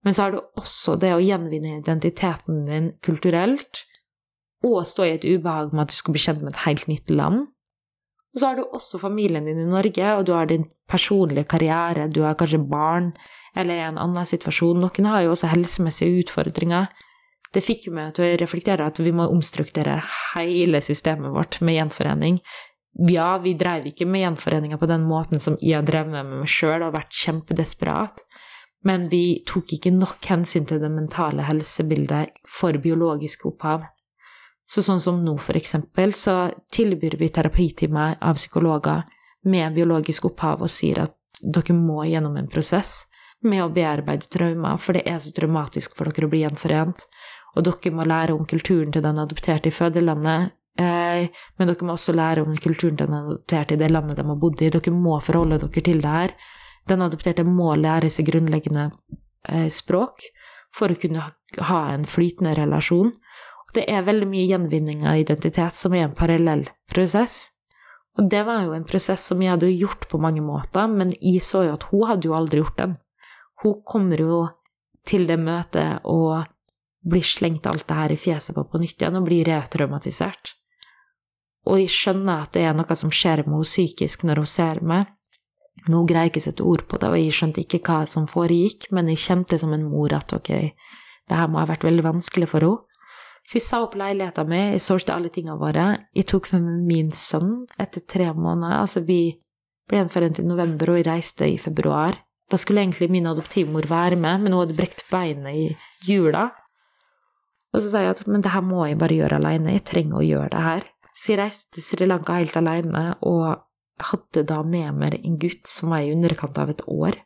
men så har du også det å gjenvinne identiteten din kulturelt, og stå i et ubehag med at du skal bli kjent med et helt nytt land. Og så har du også familien din i Norge, og du har din personlige karriere, du har kanskje barn, eller en annen situasjon. Noen har jo også helsemessige utfordringer. Det fikk meg til å reflektere at vi må omstrukturere hele systemet vårt med gjenforening. Ja, vi dreiv ikke med gjenforeninga på den måten som jeg drevet med meg sjøl og vært kjempedesperat men vi tok ikke nok hensyn til det mentale helsebildet for biologisk opphav. Så sånn som nå, for eksempel, så tilbyr vi terapitimer av psykologer med biologisk opphav og sier at dere må gjennom en prosess med å bearbeide traumer, for det er så traumatisk for dere å bli gjenforent. Og dere må lære om kulturen til den adopterte i fødelandet, eh, men dere må også lære om kulturen til den adopterte i det landet de har bodd i. Dere må forholde dere til det her. Den adopterte må lære seg grunnleggende eh, språk for å kunne ha en flytende relasjon. Det er veldig mye gjenvinning av identitet som er en parallell prosess. Og det var jo en prosess som jeg hadde gjort på mange måter, men jeg så jo at hun hadde jo aldri gjort den. Hun kommer jo til det møtet og blir slengt alt det her i fjeset på på nytt igjen og blir retraumatisert. Og jeg skjønner at det er noe som skjer med henne psykisk når hun ser meg, men hun greier ikke å sette ord på det, og jeg skjønte ikke hva som foregikk, men jeg kjente som en mor at ok, det her må ha vært veldig vanskelig for henne. Så jeg sa opp leiligheten min, jeg solgte alle tingene våre. Jeg tok med meg min sønn etter tre måneder. Altså, vi ble gjenforent i november, og jeg reiste i februar. Da skulle egentlig min adoptivmor være med, men hun hadde brekt beinet i jula. Og så sa jeg at men det her må jeg bare gjøre alene, jeg trenger å gjøre det her. Så jeg reiste til Sri Lanka helt alene, og hadde da med meg en gutt som var i underkant av et år.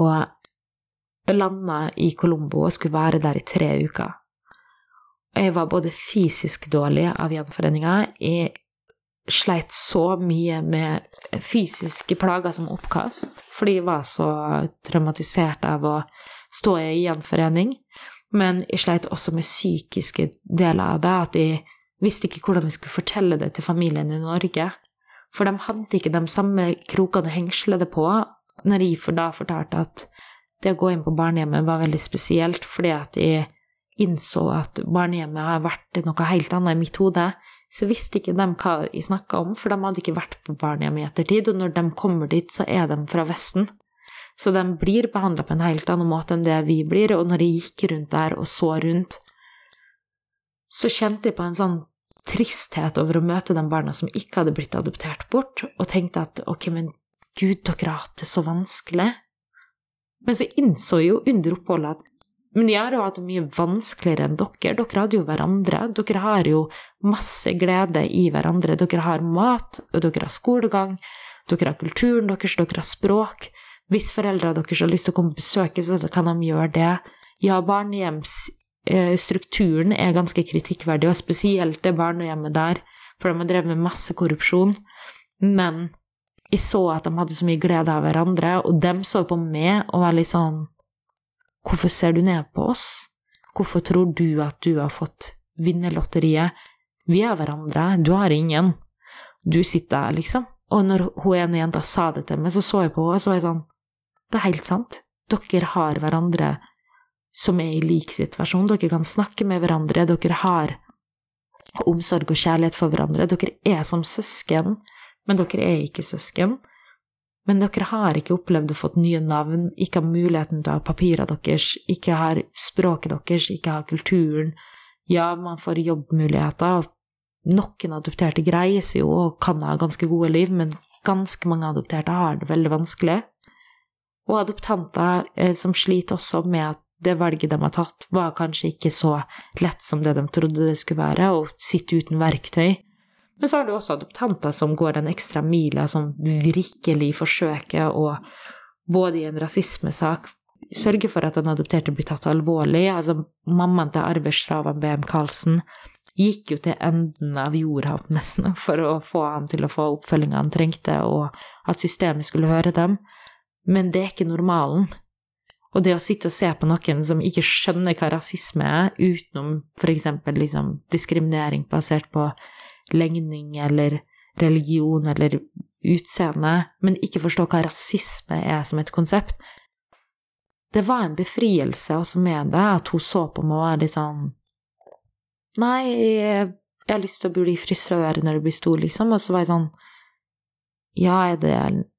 Og landa i Colombo og skulle være der i tre uker. Jeg var både fysisk dårlig av gjenforeninga, jeg sleit så mye med fysiske plager som oppkast, fordi jeg var så traumatisert av å stå i gjenforening. Men jeg sleit også med psykiske deler av det, at jeg visste ikke hvordan jeg skulle fortelle det til familien i Norge. For de hadde ikke de samme krokene å hengsle det på, når jeg for da fortalte at det å gå inn på barnehjemmet var veldig spesielt, fordi at jeg innså at barnehjemmet har vært noe helt annet i mitt hode, så visste ikke de hva jeg snakka om, for de hadde ikke vært på barnehjem i ettertid, og når de kommer dit, så er de fra Vesten. Så de blir behandla på en helt annen måte enn det vi blir, og når jeg gikk rundt der og så rundt, så kjente jeg på en sånn tristhet over å møte de barna som ikke hadde blitt adoptert bort, og tenkte at ok, men gud, dere har hatt det så vanskelig. Men så innså jeg jo under oppholdet at men de har jo hatt det mye vanskeligere enn dere. Dere hadde jo hverandre. Dere har jo masse glede i hverandre. Dere har mat, og dere har skolegang, dere har kulturen deres, dere har språk. Hvis foreldrene deres har lyst til å komme og besøke, så kan de gjøre det. Ja, barnehjemsstrukturen er ganske kritikkverdig, og spesielt det barnehjemmet der, for de har drevet med masse korrupsjon. Men jeg så at de hadde så mye glede av hverandre, og de så på meg og var litt sånn Hvorfor ser du ned på oss? Hvorfor tror du at du har fått vinnerlotteriet? Vi har hverandre, du har ingen. Du sitter der, liksom. Og når hun ene jenta sa det til meg, så så jeg på henne, og så var jeg sånn det er helt sant. Dere har hverandre som er i lik situasjon. Dere kan snakke med hverandre. Dere har omsorg og kjærlighet for hverandre. Dere er som søsken, men dere er ikke søsken. Men dere har ikke opplevd å fått nye navn, ikke har muligheten til å ha papirene deres, ikke har språket deres, ikke har kulturen. Ja, man får jobbmuligheter. Noen adopterte greier seg jo og kan ha ganske gode liv, men ganske mange adopterte har det veldig vanskelig og adoptanter eh, som sliter også med at det valget de har tatt, var kanskje ikke så lett som det de trodde det skulle være, og sitte uten verktøy. Men så har du også adoptanter som går den ekstra mila, som virkelig forsøker å, både i en rasismesak, sørge for at den adopterte blir tatt alvorlig. Altså, mammaen til Arve BM Karlsen gikk jo til enden av jorda nesten for å få han til å få oppfølginga han trengte, og at systemet skulle høre dem men det er ikke normalen. Og det å sitte og se på noen som ikke skjønner hva rasisme er, utenom f.eks. Liksom diskriminering basert på legning eller religion eller utseende, men ikke forstå hva rasisme er som et konsept Det var en befrielse også med det, at hun så på meg og var litt sånn Nei, jeg, har lyst til å bli frisør når du blir stor, liksom. Og så var jeg sånn Ja, er det,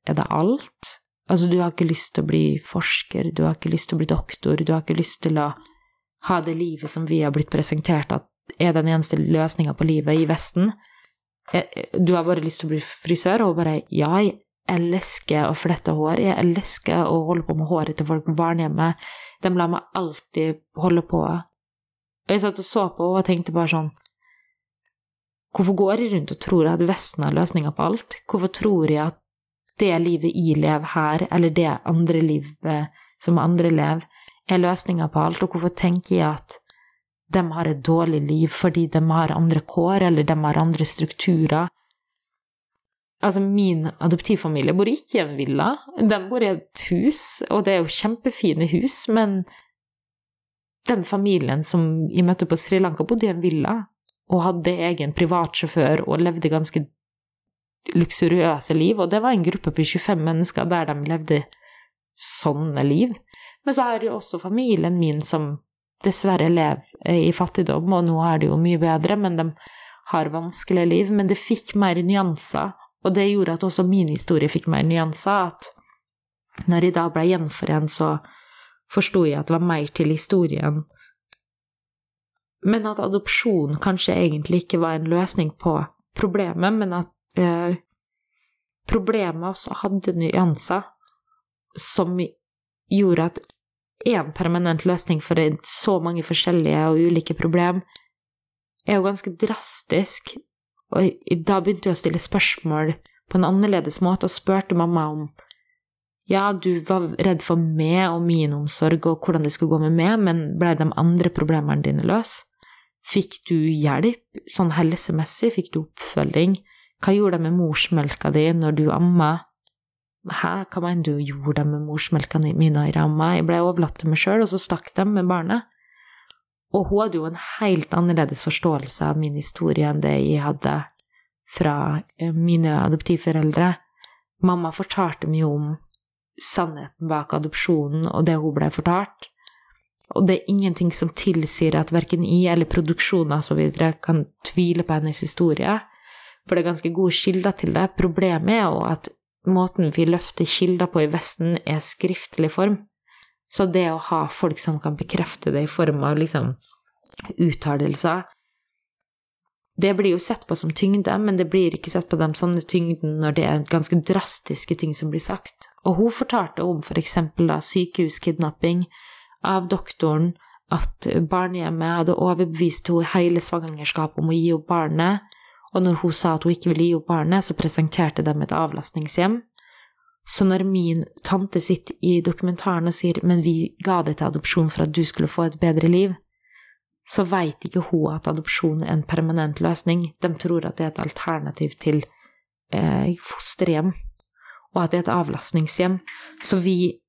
er det alt? Altså, du har ikke lyst til å bli forsker, du har ikke lyst til å bli doktor, du har ikke lyst til å ha det livet som vi har blitt presentert at er den eneste løsninga på livet i Vesten. Du har bare lyst til å bli frisør, og bare ja, jeg elsker å flette hår, jeg elsker å holde på med håret til folk på barnehjemmet, de lar meg alltid holde på. Og jeg satt og så på og tenkte bare sånn Hvorfor går jeg rundt og tror at Vesten har løsninga på alt? Hvorfor tror jeg at det livet jeg lever her, eller det andre livet som andre lever, er løsninga på alt, og hvorfor tenker jeg at de har et dårlig liv fordi de har andre kår, eller de har andre strukturer? Altså, min adoptivfamilie bor ikke i en villa. De bor i et hus, og det er jo kjempefine hus, men den familien som jeg møtte på Sri Lanka, bodde i en villa og hadde egen privatsjåfør og levde ganske luksuriøse liv, og det var en gruppe på 25 mennesker der de levde sånne liv. Men så har jo også familien min som dessverre lever i fattigdom, og nå er det jo mye bedre, men de har vanskelige liv. Men det fikk mer nyanser, og det gjorde at også min historie fikk mer nyanser. At når jeg da ble gjenforent, så forsto jeg at det var mer til historien. Men at adopsjon kanskje egentlig ikke var en løsning på problemet, men at eh, problemet også hadde nyanser som gjorde at én permanent løsning for så mange forskjellige og ulike problem er jo ganske drastisk. Og da begynte jeg å stille spørsmål på en annerledes måte, og spurte mamma om ja, du var redd for meg og min omsorg og hvordan det skulle gå med meg, men ble de andre problemene dine løs? Fikk du hjelp sånn helsemessig, fikk du oppfølging? Hva gjorde de med morsmelka di når du amma? Hæ, hva mener du gjorde de med morsmelka mi i jeg amma? Jeg ble overlatt til meg sjøl, og så stakk de med barnet. Og hun hadde jo en helt annerledes forståelse av min historie enn det jeg hadde fra eh, mine adoptivforeldre. Mamma fortalte mye om sannheten bak adopsjonen og det hun ble fortalt. Og det er ingenting som tilsier at verken jeg eller produksjonen osv. kan tvile på hennes historie, for det er ganske gode kilder til det. Problemet er jo at måten vi løfter kilder på i Vesten, er skriftlig form. Så det å ha folk som kan bekrefte det i form av liksom uttalelser Det blir jo sett på som tyngde, men det blir ikke sett på den sånne tyngden når det er ganske drastiske ting som blir sagt. Og hun fortalte om for eksempel da sykehuskidnapping av doktoren, at barnehjemmet hadde overbevist henne hele svangerskapet om å gi opp barnet, og når hun sa at hun ikke ville gi opp barnet, så presenterte de et avlastningshjem så når min tante sitter i dokumentaren og sier 'men vi ga det til adopsjon for at du skulle få et bedre liv', så veit ikke hun at adopsjon er en permanent løsning. De tror at det er et alternativ til eh, fosterhjem, og at det er et avlastningshjem. Så vi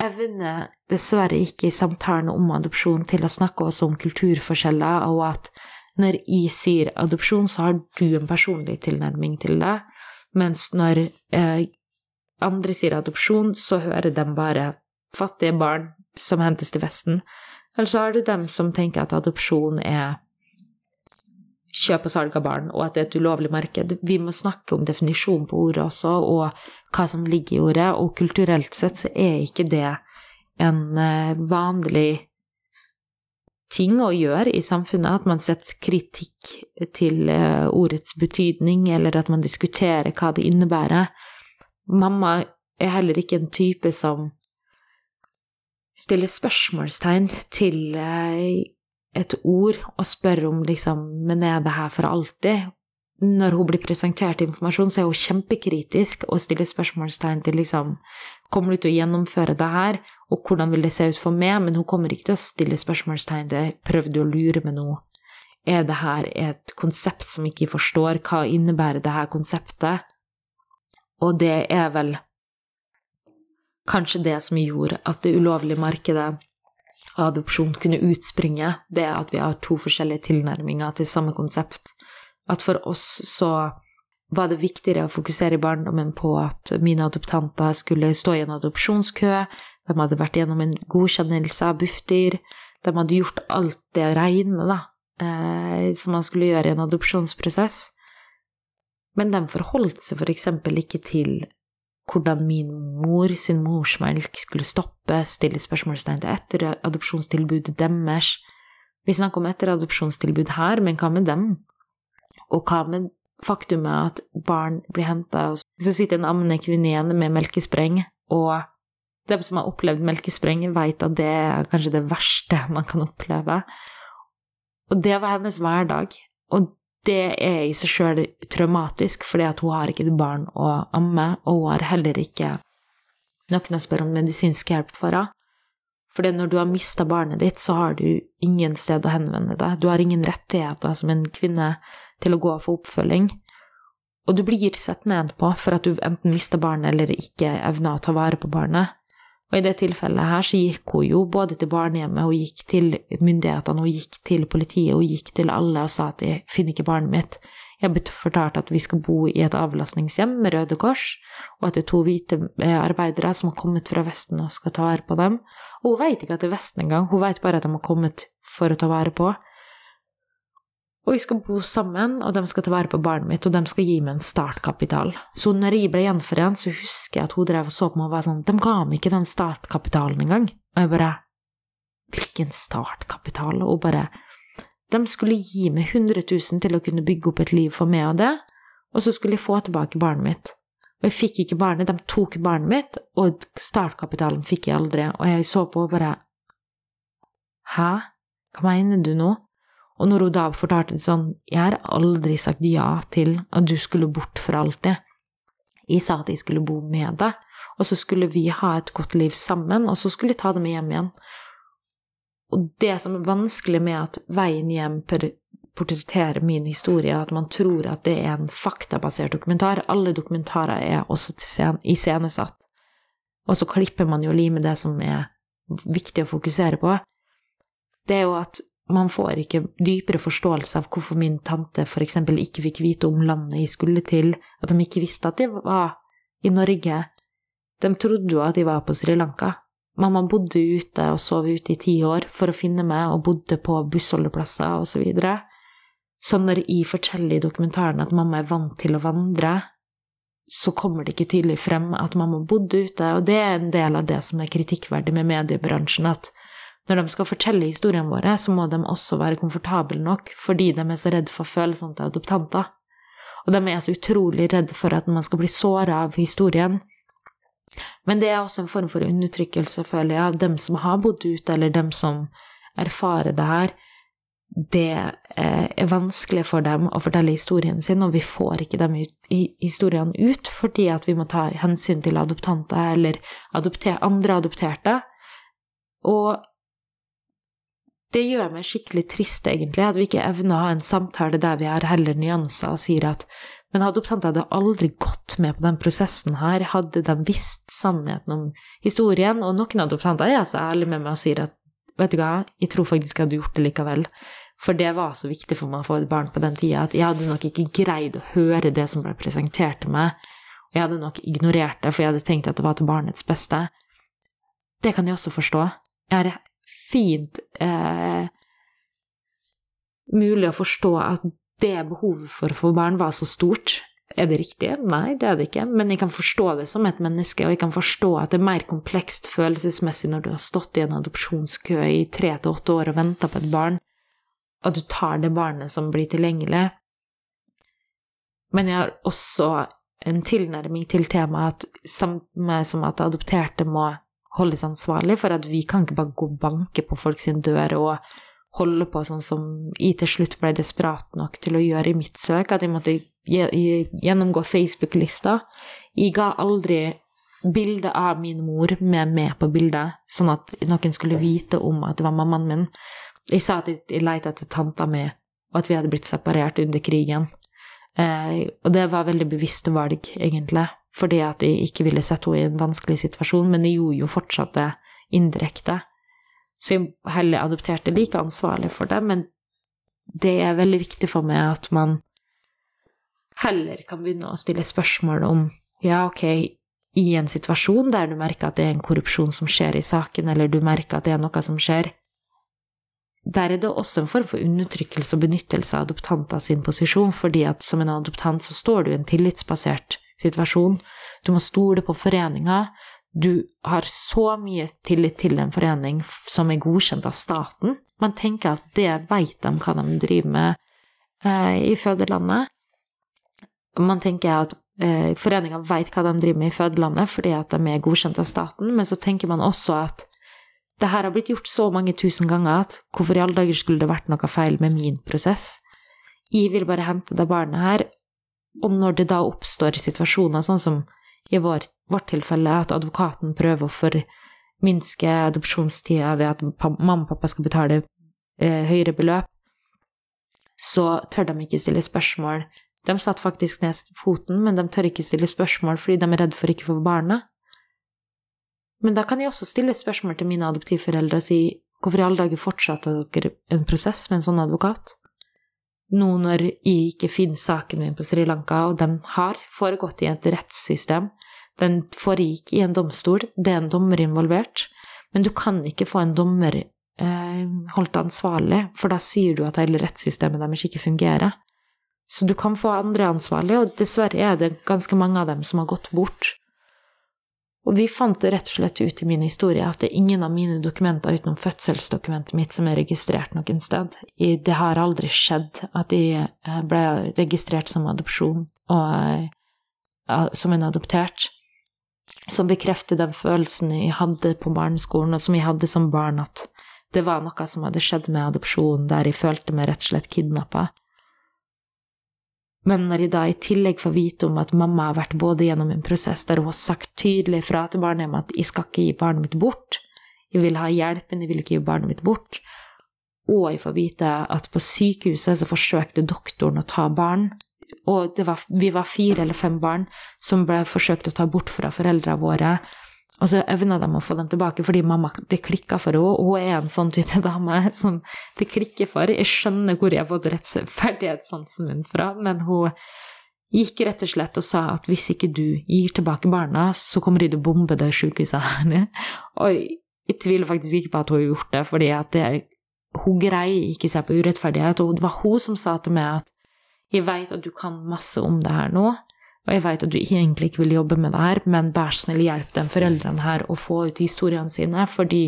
evner dessverre ikke i samtalen om adopsjon til å snakke også om kulturforskjeller, og at når jeg sier adopsjon, så har du en personlig tilnærming til det, mens når eh, andre sier adopsjon, så hører de bare fattige barn som hentes til Vesten. Eller så har du dem som tenker at adopsjon er kjøp og salg av barn, og at det er et ulovlig marked. Vi må snakke om definisjonen på ordet også, og hva som ligger i ordet, og kulturelt sett så er ikke det en eh, vanlig ting å gjøre i samfunnet, at man setter kritikk til eh, ordets betydning, eller at man diskuterer hva det innebærer. Mamma er heller ikke en type som stiller spørsmålstegn til eh, et ord og spør om liksom Men er det her for alltid? Når hun blir presentert informasjon, så er hun kjempekritisk og stiller spørsmålstegn til liksom Kommer du til å gjennomføre det her, og hvordan vil det se ut for meg? Men hun kommer ikke til å stille spørsmålstegn til Prøvde du å lure med noe? Er det her et konsept som ikke forstår? Hva innebærer det her konseptet? Og det er vel kanskje det som gjorde at det ulovlige markedet av adopsjon kunne utspringe, det at vi har to forskjellige tilnærminger til samme konsept. At for oss så var det viktigere å fokusere i barndommen på at mine adoptanter skulle stå i en adopsjonskø, de hadde vært gjennom en godkjennelse av Bufdir, de hadde gjort alt det reine da, eh, som man skulle gjøre i en adopsjonsprosess. Men de forholdt seg for eksempel ikke til hvordan min mor sin morsmelk skulle stoppe, stille spørsmålstegn til etteradopsjonstilbudet deres. Vi snakker om etteradopsjonstilbud her, men hva med dem? Og hva med faktumet at barn blir henta Så sitter en ammende kvinne igjen med melkespreng, og de som har opplevd melkespreng, vet at det er kanskje det verste man kan oppleve. Og det var hennes hverdag. Og det er i seg sjøl traumatisk, fordi at hun har ikke et barn å amme, og hun har heller ikke noen å spørre om medisinsk hjelp for henne. Fordi når du har mista barnet ditt, så har du ingen sted å henvende deg. Du har ingen rettigheter som en kvinne til å gå få oppfølging. Og du blir sett ned på for at du enten mister barnet eller ikke evner å ta vare på barnet. Og i det tilfellet her så gikk hun jo både til barnehjemmet, hun gikk til myndighetene, hun gikk til politiet, hun gikk til alle og sa at jeg finner ikke barnet mitt. Jeg har blitt fortalt at vi skal bo i et avlastningshjem med Røde Kors, og at det er to hvite eh, arbeidere som har kommet fra Vesten og skal ta vare på dem. Og hun vet ikke at det er Vesten engang, hun vet bare at de har kommet for å ta vare på. Og vi skal bo sammen, og de skal ta vare på barnet mitt, og de skal gi meg en startkapital. Så når jeg ble gjenforent, så husker jeg at hun drev og så på meg og var sånn De ga meg ikke den startkapitalen engang. Og jeg bare Hvilken startkapital? Og hun bare De skulle gi meg 100 000 til å kunne bygge opp et liv for meg og det, og så skulle jeg få tilbake barnet mitt. Og jeg fikk ikke barnet, de tok barnet mitt, og startkapitalen fikk jeg aldri. Og jeg så på og bare Hæ? Hva mener du nå? Og når hun da fortalte det sånn, jeg har aldri sagt ja til at du skulle bort for alltid. Jeg sa at jeg skulle bo med deg, og så skulle vi ha et godt liv sammen, og så skulle jeg ta dem hjem igjen. Og det som er vanskelig med at veien hjem portretterer min historie, at man tror at det er en faktabasert dokumentar Alle dokumentarer er også iscenesatt. Og så klipper man jo limet det som er viktig å fokusere på. Det er jo at man får ikke dypere forståelse av hvorfor min tante f.eks. ikke fikk vite om landet jeg skulle til, at de ikke visste at de var i Norge. De trodde jo at de var på Sri Lanka. Mamma bodde ute og sov ute i ti år for å finne meg, og bodde på bussholdeplasser osv. Så, videre. så når jeg forteller i dokumentaren at mamma er vant til å vandre, så kommer det ikke tydelig frem at mamma bodde ute, og det er en del av det som er kritikkverdig med mediebransjen, at når de skal fortelle historiene våre, så må de også være komfortable nok, fordi de er så redd for følelsene til adoptanter. Og de er så utrolig redd for at man skal bli såra av historien. Men det er også en form for undertrykkelse, føler jeg, av dem som har bodd ute, eller dem som erfarer det her. Det eh, er vanskelig for dem å fortelle historien sin, og vi får ikke de historiene ut fordi at vi må ta hensyn til adoptanter eller adopter andre adopterte. Og det gjør meg skikkelig trist, egentlig, at vi ikke evner å ha en samtale der vi har heller nyanser og sier at men adoptanter hadde aldri gått med på den prosessen her, hadde de visst sannheten om historien, og noen adoptanter er så ærlige med meg og sier at vet du hva, jeg tror faktisk jeg hadde gjort det likevel, for det var så viktig for meg å få et barn på den tida at jeg hadde nok ikke greid å høre det som ble presentert til meg, og jeg hadde nok ignorert det, for jeg hadde tenkt at det var til barnets beste. Det kan jeg også forstå. Jeg har fint eh, mulig å forstå at det behovet for å få barn var så stort. Er det riktig? Nei, det er det ikke, men jeg kan forstå det som et menneske, og jeg kan forstå at det er mer komplekst følelsesmessig når du har stått i en adopsjonskø i tre til åtte år og venta på et barn, at du tar det barnet som blir tilgjengelig. Men jeg har også en tilnærming til temaet at samme som at adopterte må holdes ansvarlig for at vi kan ikke bare gå og banke på folks dør og holde på sånn som jeg til slutt ble desperat nok til å gjøre i mitt søk, at jeg måtte gjennomgå Facebook-lista. Jeg ga aldri bilde av min mor med meg på bildet, sånn at noen skulle vite om at det var mammaen min. Jeg sa at jeg lette etter tanta mi, og at vi hadde blitt separert under krigen. Eh, og det var veldig bevisste valg, egentlig fordi at jeg ikke ville sette henne i en vanskelig situasjon, men jeg gjorde jo fortsatt det indirekte. Så jeg heller adopterte like ansvarlig for det, men det er veldig viktig for meg at man heller kan begynne å stille spørsmål om ja, ok, i en situasjon der du merker at det er en korrupsjon som skjer i saken, eller du merker at det er noe som skjer, der er det også en form for undertrykkelse og benyttelse av adoptanter sin posisjon, fordi at som en adoptant så står du i en tillitsbasert situasjon. Du må stole på foreninga. Du har så mye tillit til en forening som er godkjent av staten. Man tenker at det veit de hva de driver med eh, i fødelandet. Man tenker at eh, foreninga veit hva de driver med i fødelandet fordi at de er godkjent av staten, men så tenker man også at det her har blitt gjort så mange tusen ganger at hvorfor i alle dager skulle det vært noe feil med min prosess? Jeg vil bare hente det barnet her, og når det da oppstår situasjoner, sånn som i vår, vårt tilfelle, at advokaten prøver å forminske adopsjonstida ved at mamma og pappa skal betale eh, høyere beløp, så tør de ikke stille spørsmål De satte faktisk ned foten, men de tør ikke stille spørsmål fordi de er redd for ikke å få barnet. Men da kan jeg også stille spørsmål til mine adoptivforeldre og si hvorfor i alle dager fortsatte dere en prosess med en sånn advokat? Nå når jeg ikke finner saken min på Sri Lanka, og den har foregått i et rettssystem, den foregikk i en domstol, det er en dommer involvert, men du kan ikke få en dommer eh, holdt ansvarlig, for da sier du at hele rettssystemet deres ikke fungerer. Så du kan få andre ansvarlig, og dessverre er det ganske mange av dem som har gått bort. Og vi fant rett og slett ut i min historie at det er ingen av mine dokumenter utenom fødselsdokumentet mitt som er registrert noen sted. Det har aldri skjedd at jeg eh, ble registrert som adopsjon og eh, som en adoptert. Som bekrefter den følelsen jeg hadde på barneskolen, og som jeg hadde som barn, at det var noe som hadde skjedd med adopsjonen, der jeg følte meg rett og slett kidnappa. Men når jeg da i tillegg får vite om at mamma har vært både gjennom en prosess der hun har sagt tydelig fra til barnehjemmet at jeg skal ikke gi barnet mitt bort, jeg vil ha hjelp, men jeg vil ikke gi barnet mitt bort, og jeg får vite at på sykehuset så forsøkte doktoren å ta barn, og var, vi var fire eller fem barn som ble forsøkt å ta bort fra foreldrene våre, og så evna de å få dem tilbake fordi mamma det klikka for henne. Hun er en sånn type dame som det klikker for. Jeg skjønner hvor jeg har fått rettferdighetssansen min fra, men hun gikk rett og slett og sa at hvis ikke du gir tilbake barna, så kommer de til å bombe det sykehuset. og jeg tviler faktisk ikke på at hun har gjort det, fordi at det, hun greier ikke seg på urettferdighet. Og det var hun som sa til meg at jeg veit at du kan masse om det her nå, og jeg vet at du egentlig ikke vil jobbe med det her, men vær snill, hjelp de foreldrene her å få ut historiene sine, fordi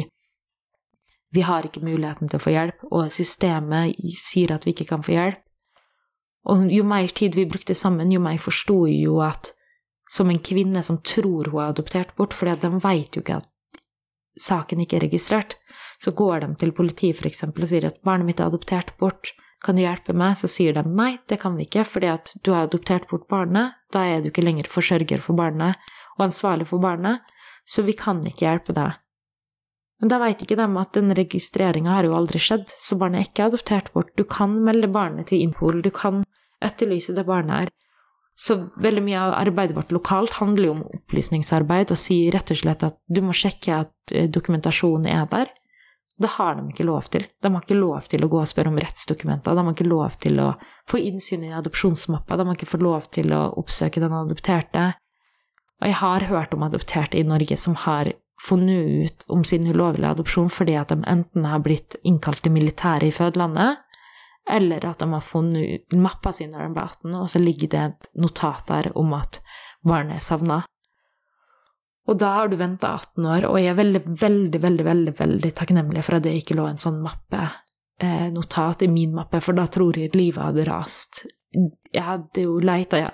vi har ikke muligheten til å få hjelp, og systemet sier at vi ikke kan få hjelp. Og jo mer tid vi brukte sammen, jo mer forsto jeg jo at som en kvinne som tror hun er adoptert bort, fordi de vet jo ikke at saken ikke er registrert, så går de til politiet for eksempel og sier at barnet mitt er adoptert bort, kan du hjelpe meg? Så sier de nei, det kan vi ikke, fordi at du har adoptert bort barnet. Da er du ikke lenger forsørger for barnet og ansvarlig for barnet, så vi kan ikke hjelpe deg. Men da veit ikke de at den registreringa har jo aldri skjedd, så barnet er ikke adoptert bort. Du kan melde barnet til Impol, du kan etterlyse det barnet er. Så veldig mye av arbeidet vårt lokalt handler jo om opplysningsarbeid, og sier rett og slett at du må sjekke at eh, dokumentasjonen er der. Det har de ikke lov til. De har ikke lov til å gå og spørre om rettsdokumenter. De har ikke lov til å få innsyn i adopsjonsmappa. De har ikke fått lov til å oppsøke den adopterte. Og jeg har hørt om adopterte i Norge som har funnet ut om sin ulovlige adopsjon fordi at de enten har blitt innkalt til militæret i fødelandet, eller at de har funnet ut mappa si når de ble 18, og så ligger det et notat der om at barnet er savna. Og da har du venta 18 år, og jeg er veldig, veldig, veldig veldig, veldig takknemlig for at det ikke lå en sånn mappe, eh, notat i min mappe, for da tror jeg livet hadde rast. Jeg hadde jo leita i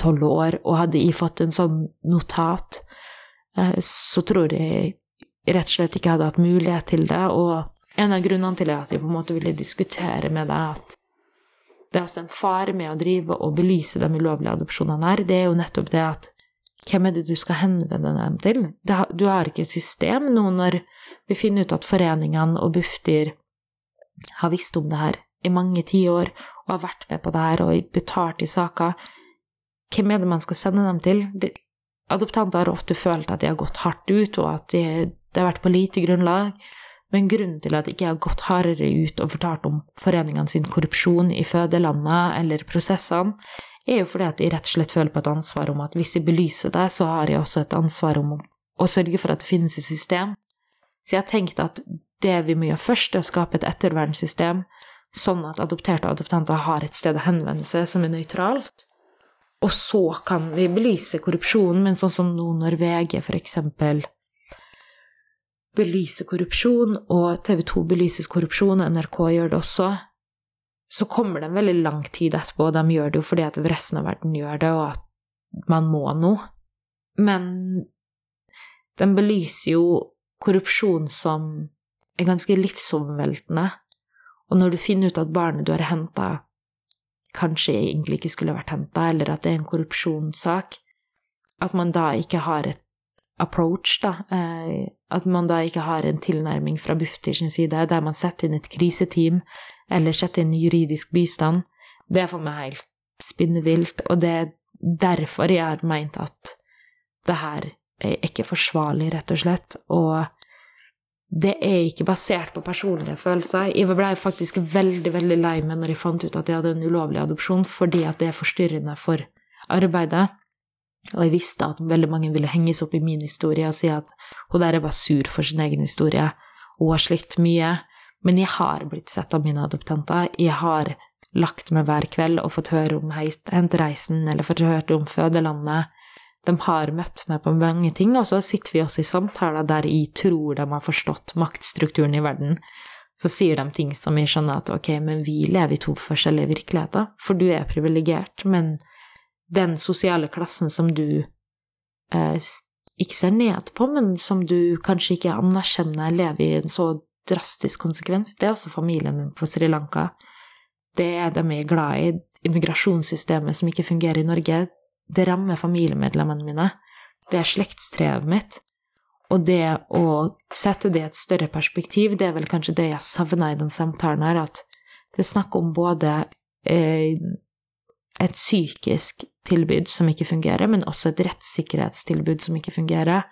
tolv år, og hadde jeg fått en sånn notat, eh, så tror jeg rett og slett ikke hadde hatt mulighet til det. Og en av grunnene til at jeg på en måte ville diskutere med deg at det er også en fare med å drive og belyse de ulovlige adopsjonene her, det er jo nettopp det at hvem er det du skal henvende dem til? Du har ikke et system nå når vi finner ut at foreningene og Bufdir har visst om det her i mange tiår og har vært med på det her og betalt i saker. Hvem er det man skal sende dem til? Adoptanter har ofte følt at de har gått hardt ut, og at de, det har vært på lite grunnlag. Men grunnen til at de ikke har gått hardere ut og fortalt om foreningene sin korrupsjon i fødelandet eller prosessene, er jo fordi at jeg rett og slett føler på et ansvar om at hvis jeg belyser det, så har jeg også et ansvar om å sørge for at det finnes et system. Så jeg har tenkt at det vi må gjøre først, er å skape et ettervernssystem, sånn at adopterte og adoptanter har et sted å henvende seg som er nøytralt. Og så kan vi belyse korrupsjonen, men sånn som nå når VG eksempel belyser korrupsjon, og TV 2 belyses korrupsjon, NRK gjør det også, så kommer det en veldig lang tid etterpå, og de gjør det jo fordi at resten av verden gjør det, og at man må noe. Men den belyser jo korrupsjon som er ganske livsomveltende, og når du finner ut at barnet du har henta, kanskje egentlig ikke skulle vært henta, eller at det er en korrupsjonssak, at man da ikke har et approach, da, eh, at man da ikke har en tilnærming fra Bufdir sin side, der man setter inn et kriseteam eller sette inn juridisk bistand, det er for meg helt spinnevilt, og det er derfor jeg har meint at det her er ikke forsvarlig, rett og slett. Og det er ikke basert på personlige følelser. Jeg ble faktisk veldig veldig lei meg når jeg fant ut at jeg hadde en ulovlig adopsjon, fordi at det er forstyrrende for arbeidet. Og jeg visste at veldig mange ville henges opp i min historie og si at hun der er bare sur for sin egen historie. Hun har slitt mye. Men jeg har blitt sett av mine adoptanter. Jeg har lagt meg hver kveld og fått høre om hentereisen eller fått høre om fødelandet. De har møtt meg på mange ting, og så sitter vi også i samtaler der jeg tror de har forstått maktstrukturen i verden. Så sier de ting som jeg skjønner at ok, men vi lever i to forskjellige virkeligheter, for du er privilegert, men den sosiale klassen som du eh, ikke ser ned på, men som du kanskje ikke anerkjenner lever i en så drastisk konsekvens, det er også familien min på Sri Lanka. Det er de er glad i. Immigrasjonssystemet som ikke fungerer i Norge, det rammer familiemedlemmene mine. Det er slektstreet mitt. Og det å sette det i et større perspektiv, det er vel kanskje det jeg savner i den samtalen her, at det er snakk om både eh, et psykisk tilbud som ikke fungerer, men også et rettssikkerhetstilbud som ikke fungerer.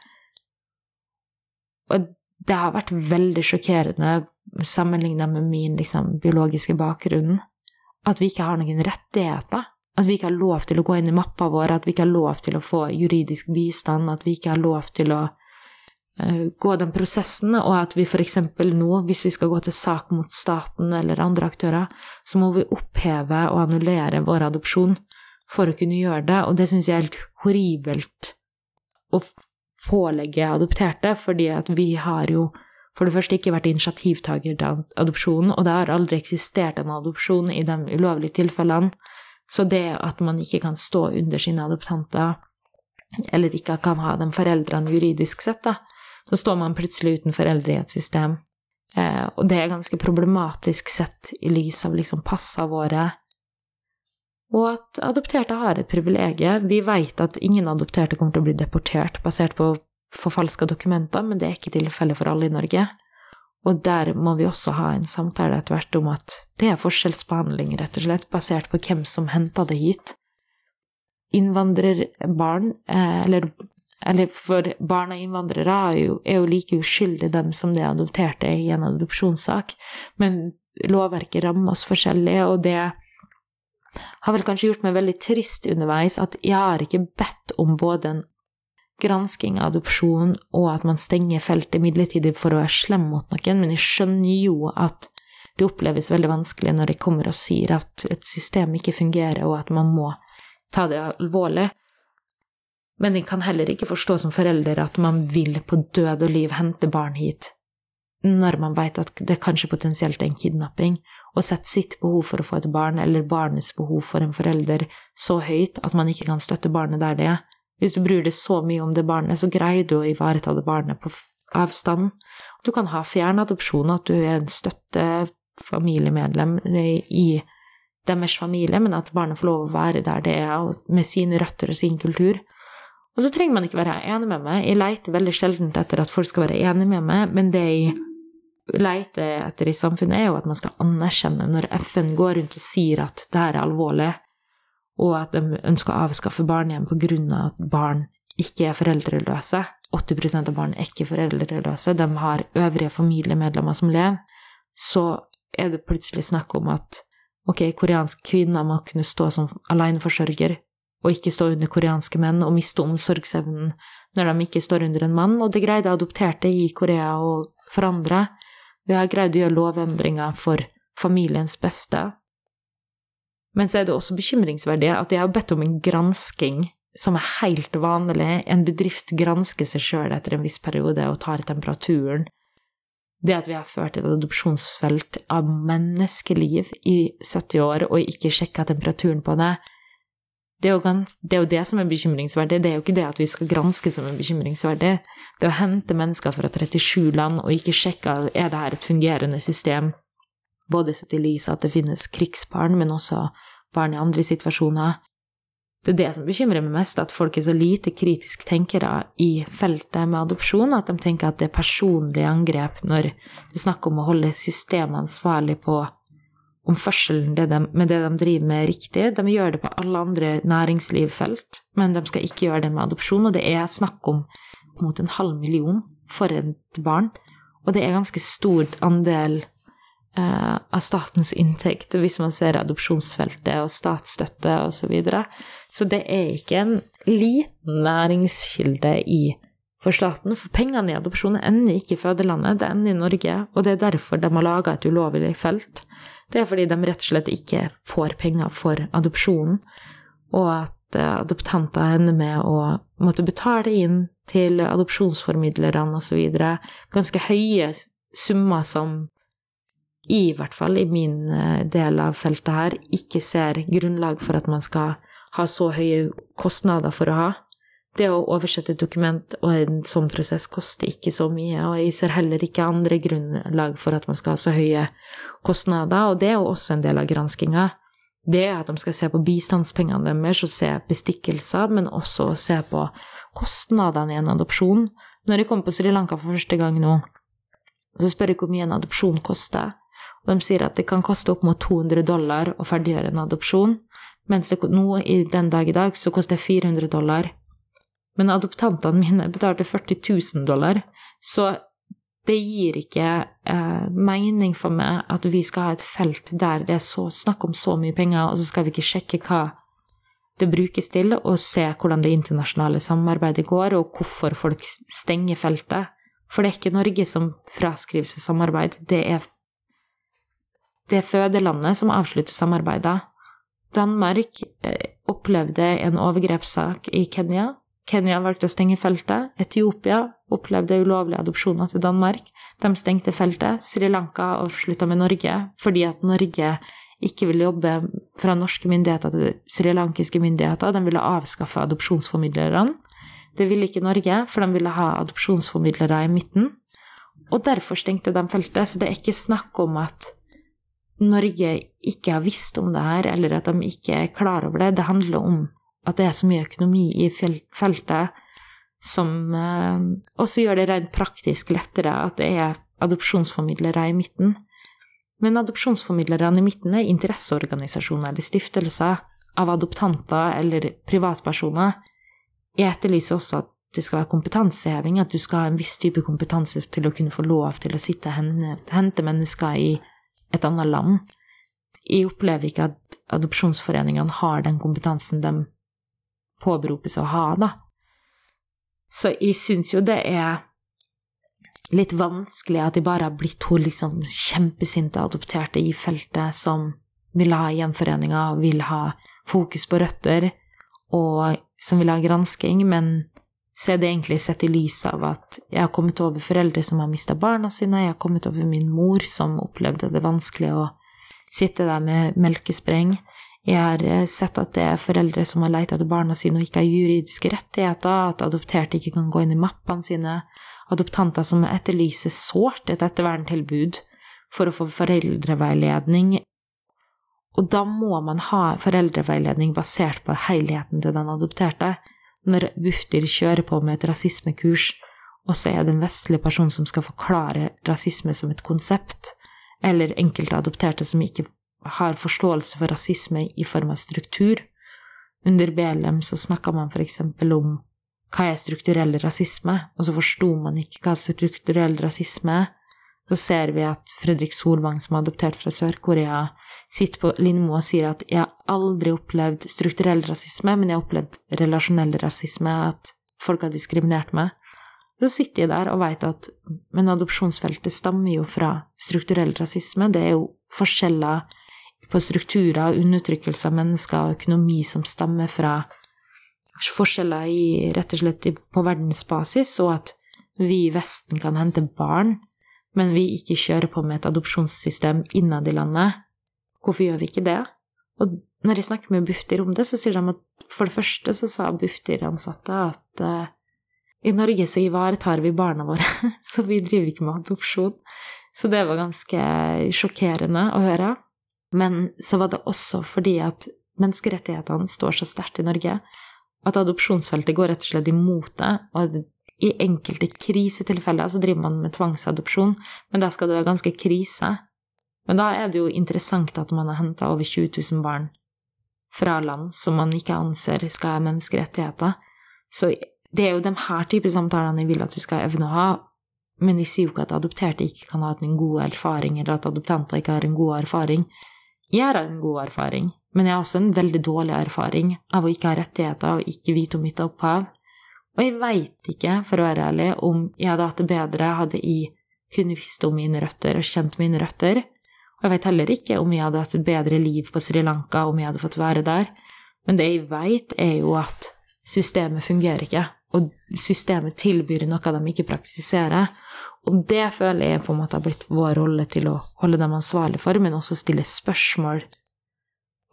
Og det har vært veldig sjokkerende sammenligna med min liksom, biologiske bakgrunn, at vi ikke har noen rettigheter. At vi ikke har lov til å gå inn i mappa vår, at vi ikke har lov til å få juridisk bistand, at vi ikke har lov til å uh, gå den prosessen, og at vi f.eks. nå, hvis vi skal gå til sak mot staten eller andre aktører, så må vi oppheve og annullere vår adopsjon for å kunne gjøre det, og det syns jeg er helt horribelt å pålegge adopterte, fordi at vi har jo for det første ikke vært initiativtaker til adopsjonen, og det har aldri eksistert en adopsjon i de ulovlige tilfellene. Så det at man ikke kan stå under sine adoptanter, eller ikke kan ha dem foreldrene juridisk sett, da, så står man plutselig uten foreldre i et system. Eh, og det er ganske problematisk sett i lys av liksom passene våre. Og at adopterte har et privilegium. Vi vet at ingen adopterte kommer til å bli deportert basert på forfalska dokumenter, men det er ikke tilfellet for alle i Norge. Og der må vi også ha en samtale etter hvert om at det er forskjellsbehandling, rett og slett, basert på hvem som henta det hit. Innvandrerbarn, eh, eller, eller for barn av innvandrere, er jo, er jo like uskyldige dem som det adopterte er i en adopsjonssak, men lovverket rammer oss forskjellig, og det har vel kanskje gjort meg veldig trist underveis at jeg har ikke bedt om både en gransking av adopsjon, og at man stenger feltet midlertidig for å være slem mot noen, men jeg skjønner jo at det oppleves veldig vanskelig når de kommer og sier at et system ikke fungerer, og at man må ta det alvorlig. Men jeg kan heller ikke forstå som forelder at man vil på død og liv hente barn hit, når man vet at det kanskje potensielt er en kidnapping, og sette sitt behov for å få et barn, eller barnets behov for en forelder, så høyt at man ikke kan støtte barnet der det er. Hvis du bryr deg så mye om det barnet, så greier du å ivareta det barnet på avstand. Du kan ha fjernadopsjon, at du er en støttefamiliemedlem i deres familie, men at barnet får lov å være der det er, med sine røtter og sin kultur. Og så trenger man ikke være enig med meg. Jeg leiter veldig sjelden etter at folk skal være enig med meg, men det jeg leter etter i samfunnet, er jo at man skal anerkjenne når FN går rundt og sier at det her er alvorlig, og at de ønsker å avskaffe barnehjem pga. at barn ikke er foreldreløse. 80% av barn er ikke foreldreløse, de har øvrige familiemedlemmer som lever. Så er det plutselig snakk om at ok, koreanske kvinner må kunne stå som aleneforsørger, og ikke stå under koreanske menn, og miste omsorgsevnen når de ikke står under en mann, og det greide adopterte i Korea og forandre. Vi har greid å gjøre lovendringer for familiens beste, men så er det også bekymringsverdig at jeg har bedt om en gransking som er helt vanlig. En bedrift gransker seg sjøl etter en viss periode og tar temperaturen. Det at vi har ført et adopsjonsfelt av menneskeliv i 70 år og ikke sjekka temperaturen på det, det er, gans, det er, jo det som er bekymringsverdig. Det er jo ikke det at vi skal granske som er bekymringsverdig. Det å hente mennesker fra 37 land og ikke sjekke er det her et fungerende system, både sett i lys av at det finnes krigsbarn, men også barn i andre situasjoner. Det er det som bekymrer meg mest, at folk er så lite kritisk tenkere i feltet med adopsjon, at de tenker at det er personlige angrep når det er snakk om å holde systemet ansvarlig på om forskjellen det de, med det de driver med, riktig. De gjør det på alle andre næringslivfelt, men de skal ikke gjøre det med adopsjon. Og det er snakk om mot en halv million for et barn. Og det er ganske stor andel eh, av statens inntekt hvis man ser adopsjonsfeltet og statsstøtte osv. Så, videre. så det er ikke en liten næringskilde i for staten, for pengene i adopsjon ender ikke i fødelandet, det ender i Norge, og det er derfor de har laga et ulovlig felt. Det er fordi de rett og slett ikke får penger for adopsjonen, og at eh, adoptanter ender med å måtte betale inn til adopsjonsformidlerne osv. ganske høye summer som i hvert fall i min eh, del av feltet her, ikke ser grunnlag for at man skal ha så høye kostnader for å ha. Det å oversette et dokument og en sånn prosess koster ikke så mye, og jeg ser heller ikke andre grunnlag for at man skal ha så høye kostnader, og det er jo også en del av granskinga. Det er at de skal se på bistandspengene deres og se bestikkelser, men også se på kostnadene i en adopsjon. Når jeg kom på Sri Lanka for første gang nå, så spør jeg hvor mye en adopsjon koster. Og de sier at det kan koste opp mot 200 dollar å ferdiggjøre en adopsjon, mens det nå, i den dag i dag, så koster det 400 dollar men adoptantene mine betalte 40 000 dollar, så det gir ikke eh, mening for meg at vi skal ha et felt der det er så, snakk om så mye penger, og så skal vi ikke sjekke hva det brukes til, og se hvordan det internasjonale samarbeidet går, og hvorfor folk stenger feltet. For det er ikke Norge som fraskriver seg samarbeid, det er, det er fødelandet som avslutter samarbeidet. Danmark eh, opplevde en overgrepssak i Kenya Kenya valgte å stenge feltet. Etiopia opplevde ulovlige adopsjoner til Danmark. De stengte feltet. Sri Lanka avslutta med Norge fordi at Norge ikke ville jobbe fra norske myndigheter til srilankiske myndigheter. De ville avskaffe adopsjonsformidlerne. Det ville ikke Norge, for de ville ha adopsjonsformidlere i midten. Og derfor stengte de feltet. Så det er ikke snakk om at Norge ikke har visst om det her, eller at de ikke er klar over det. Det handler om at det er så mye økonomi i feltet som eh, også gjør det rent praktisk lettere at det er adopsjonsformidlere i midten. Men adopsjonsformidlerne i midten er interesseorganisasjoner eller stiftelser av adoptanter eller privatpersoner. Jeg etterlyser også at det skal være kompetanseheving, at du skal ha en viss type kompetanse til å kunne få lov til å sitte og hente mennesker i et annet land. Jeg opplever ikke at adopsjonsforeningene har den kompetansen de påberopes å ha, da. Så jeg syns jo det er litt vanskelig at de bare har blitt hun liksom kjempesinte adopterte i feltet som vil ha gjenforeninger, vil ha fokus på røtter, og som vil ha gransking, men så er det egentlig sett i lys av at jeg har kommet over foreldre som har mista barna sine, jeg har kommet over min mor som opplevde det vanskelig å sitte der med melkespreng, jeg har eh, sett at det er foreldre som har leita etter barna sine og ikke har juridiske rettigheter, at adopterte ikke kan gå inn i mappene sine, adoptanter som etterlyser sårt et etterverntilbud for å få foreldreveiledning. Og da må man ha foreldreveiledning basert på helheten til den adopterte. Når Bufdir kjører på med et rasismekurs, og så er det en vestlig person som skal forklare rasisme som et konsept, eller enkelte adopterte som ikke har forståelse for rasisme i form av struktur. Under BLM så snakka man f.eks. om hva er strukturell rasisme, og så forsto man ikke hva strukturell rasisme er. Så ser vi at Fredrik Solvang, som er adoptert fra Sør-Korea, sitter på Lindmo og sier at 'jeg har aldri opplevd strukturell rasisme, men jeg har opplevd relasjonell rasisme', at folk har diskriminert meg. Så sitter jeg der og veit at men adopsjonsfeltet stammer jo fra strukturell rasisme. Det er jo forskjeller på strukturer, og undertrykkelse av mennesker og økonomi som stammer fra forskjeller i, rett og slett på verdensbasis, og at vi i Vesten kan hente barn, men vi ikke kjører på med et adopsjonssystem innad i landet. Hvorfor gjør vi ikke det? Og når jeg snakker med Bufdir om det, så sier de at for det første så sa Bufdir-ansatte at uh, i Norge så ivaretar vi barna våre, så vi driver ikke med adopsjon. Så det var ganske sjokkerende å høre. Men så var det også fordi at menneskerettighetene står så sterkt i Norge at adopsjonsfeltet går rett og slett imot det. Og i enkelte krisetilfeller så driver man med tvangsadopsjon, men da skal det være ganske krise. Men da er det jo interessant at man har henta over 20 000 barn fra land som man ikke anser skal ha menneskerettigheter. Så det er jo de her type samtalene jeg vil at vi skal evne å ha. Men de sier jo ikke at adopterte ikke kan ha en god erfaring, eller at adoptanter ikke har en god erfaring. Jeg har en god erfaring, men jeg har også en veldig dårlig erfaring av å ikke ha rettigheter og ikke vite om mitt opphav. Og jeg veit ikke, for å være ærlig, om jeg hadde hatt det bedre hadde jeg kunne visst om mine røtter og kjent mine røtter. Og jeg veit heller ikke om jeg hadde hatt et bedre liv på Sri Lanka om jeg hadde fått være der. Men det jeg veit, er jo at systemet fungerer ikke, og systemet tilbyr noe de ikke praktiserer. Og det føler jeg på en måte har blitt vår rolle til å holde dem ansvarlig for, men også stille spørsmål.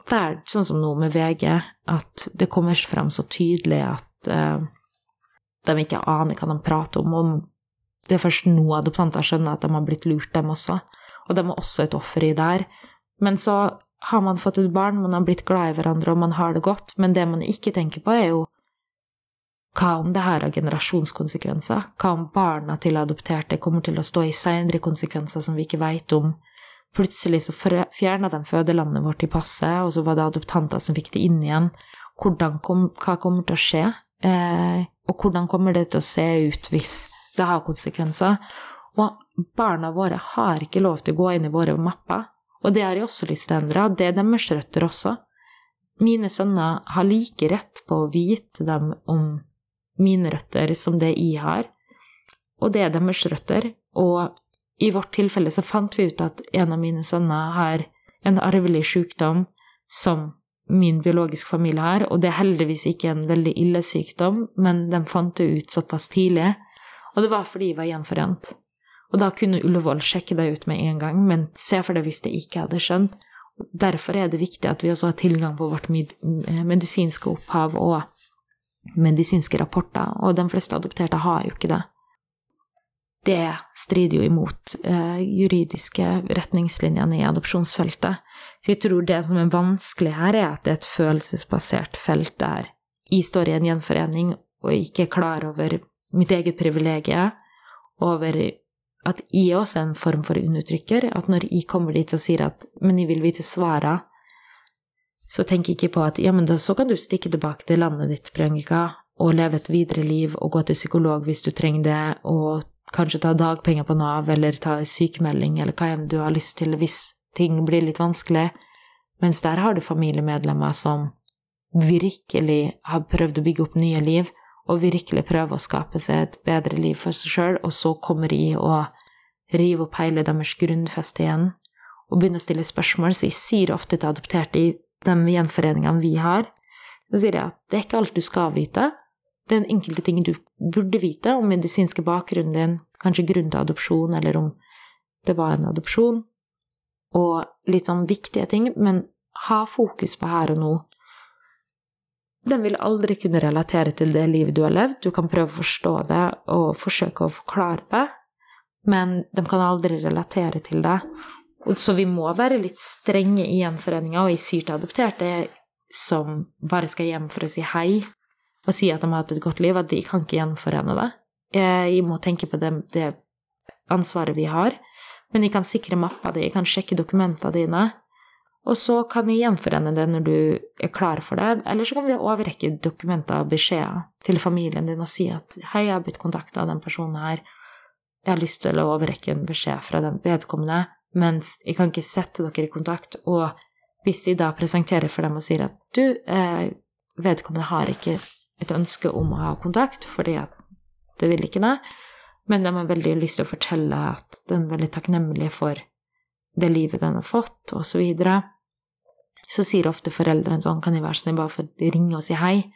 Det er sånn som nå med VG, at det kommer fram så tydelig at uh, de ikke aner hva de prater om. Og det er først nå adoptanter skjønner at de har blitt lurt, dem også. Og de er også et offer i der. Men så har man fått et barn, man har blitt glad i hverandre, og man har det godt. Men det man ikke tenker på, er jo hva om det her har generasjonskonsekvenser? Hva om barna til adopterte kommer til å stå i seinere konsekvenser som vi ikke veit om? Plutselig så fjerna de fødelandet vårt i passet, og så var det adoptanter som fikk det inn igjen. Kom, hva kommer til å skje? Eh, og hvordan kommer det til å se ut hvis det har konsekvenser? Og barna våre har ikke lov til å gå inn i våre mapper. Og det har jeg også lyst til å endre. Det er deres røtter også. Mine sønner har like rett på å vite dem om mine røtter som det jeg har, og det er deres røtter. Og i vårt tilfelle så fant vi ut at en av mine sønner har en arvelig sykdom som min biologiske familie har, og det er heldigvis ikke en veldig ille sykdom, men de fant det ut såpass tidlig, og det var fordi vi var gjenforent. Og da kunne Ullevål sjekke det ut med en gang, men se for deg hvis det ikke hadde skjønt. Derfor er det viktig at vi også har tilgang på vårt medisinske opphav og medisinske rapporter, og de fleste adopterte har jo ikke det. Det strider jo imot eh, juridiske retningslinjene i adopsjonsfeltet. Så jeg tror det som er vanskelig her, er at det er et følelsesbasert felt der jeg står i en gjenforening og ikke er klar over mitt eget privilegium, over at jeg også er en form for undertrykker. At når jeg kommer dit og sier at 'men jeg vil vite svarene', så tenk ikke på at ja, men da så kan du stikke tilbake til landet ditt, Priyanka, og leve et videre liv og gå til psykolog hvis du trenger det, og kanskje ta dagpenger på Nav eller ta sykemelding eller hva enn du har lyst til hvis ting blir litt vanskelig. Mens der har du familiemedlemmer som virkelig har prøvd å bygge opp nye liv, og virkelig prøver å skape seg et bedre liv for seg sjøl, og så kommer de og river opp hele deres grunnfeste igjen og begynner å stille spørsmål. Så jeg sier ofte til adopterte de gjenforeningene vi har, så sier jeg at det er ikke alt du skal vite. Det er enkelte ting du burde vite om medisinske bakgrunnen din, kanskje grunn til adopsjon, eller om det var en adopsjon, og litt sånn viktige ting, men ha fokus på her og nå. Den vil aldri kunne relatere til det livet du har levd, du kan prøve å forstå det og forsøke å forklare det, men de kan aldri relatere til det. Så vi må være litt strenge i gjenforeninga, og jeg sier til adopterte som bare skal hjem for å si hei og si at de har hatt et godt liv, at de kan ikke gjenforene det. Jeg må tenke på det, det ansvaret vi har, men jeg kan sikre mappa di, jeg kan sjekke dokumentene dine, og så kan jeg gjenforene det når du er klar for det, eller så kan vi overrekke dokumenter og beskjeder til familien din og si at hei, jeg har blitt kontakta av den personen her, jeg har lyst til å overrekke en beskjed fra den vedkommende, mens jeg kan ikke sette dere i kontakt. Og hvis de da presenterer for dem og sier at du, eh, vedkommende har ikke et ønske om å ha kontakt, fordi at det vil ikke det, men de har veldig lyst til å fortelle at den er veldig takknemlig for det livet den har fått, og så videre, så sier ofte foreldrene sånn, kan de være snill bare for å ringe og si hei?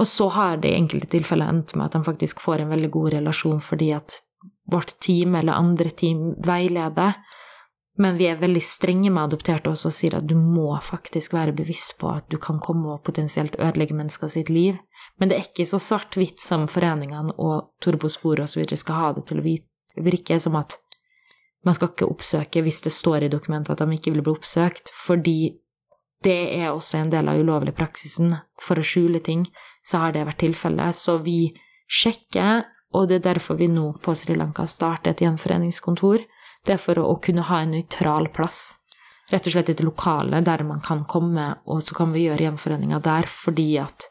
Og så har det i enkelte tilfeller endt med at de faktisk får en veldig god relasjon fordi at vårt team eller andre team veileder. Men vi er veldig strenge med adopterte også og sier at du må faktisk være bevisst på at du kan komme og potensielt ødelegge mennesker sitt liv. Men det er ikke så svart-hvitt som foreningene og Torbospor osv. skal ha det til å virke som at man skal ikke oppsøke hvis det står i dokumentet at de ikke vil bli oppsøkt, fordi det er også en del av ulovlig praksisen. For å skjule ting, så har det vært tilfellet. Så vi sjekker og det er derfor vi nå på Sri Lanka starter et gjenforeningskontor, Det er for å, kunne ha en nøytral plass. Rett og slett et lokale der man kan komme, og så kan vi gjøre gjenforeninga der fordi at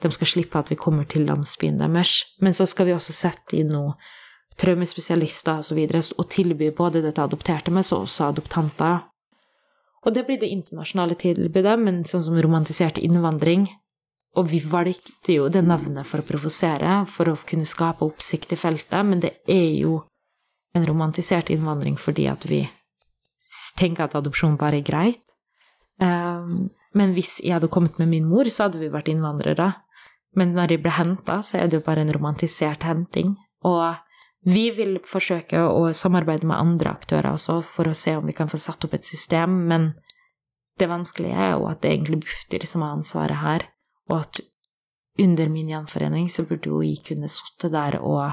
de skal slippe at vi kommer til landsbyen deres. Men så skal vi også sette inn noe traumespesialister osv. Og, så videre, og tilby både dette adopterte, men så også adoptanter. Og det blir det internasjonale tilbudet, men sånn som romantisert innvandring. Og vi valgte jo det navnet for å provosere, for å kunne skape oppsikt i feltet, men det er jo en romantisert innvandring fordi at vi tenker at adopsjon bare er greit. Um, men hvis jeg hadde kommet med min mor, så hadde vi vært innvandrere. Men når jeg ble henta, så er det jo bare en romantisert henting. Og vi vil forsøke å samarbeide med andre aktører også for å se om vi kan få satt opp et system, men det vanskelige er jo at det er egentlig Bufdir som har ansvaret her, og at under min gjenforening så burde jo jeg kunne sitte der og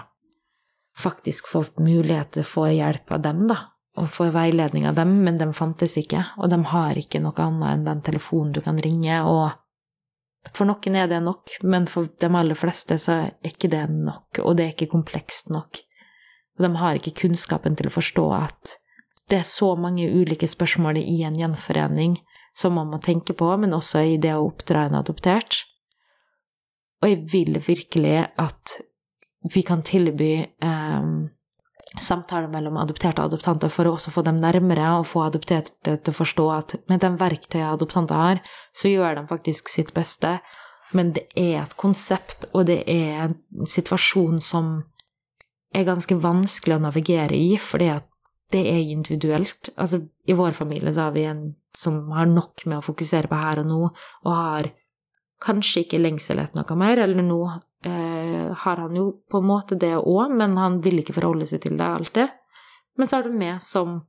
faktisk få mulighet til å få hjelp av dem, da, og få veiledning av dem, men de fantes ikke, og de har ikke noe annet enn den telefonen du kan ringe, og for noen er det nok, men for de aller fleste så er ikke det nok, og det er ikke komplekst nok. Og de har ikke kunnskapen til å forstå at det er så mange ulike spørsmål i en gjenforening som man må tenke på, men også i det å oppdra en adoptert. Og jeg vil virkelig at vi kan tilby eh, samtaler mellom adopterte og adoptanter for å også få dem nærmere og få adopterte til å forstå at med de verktøyene adoptanter har, så gjør de faktisk sitt beste, men det er et konsept, og det er en situasjon som er ganske vanskelig å navigere i, fordi at det er individuelt. Altså, i vår familie så har vi en som har nok med å fokusere på her og nå, og har kanskje ikke lengsel etter noe mer, eller nå eh, har han jo på en måte det òg, men han vil ikke forholde seg til det alltid. Men så er det meg som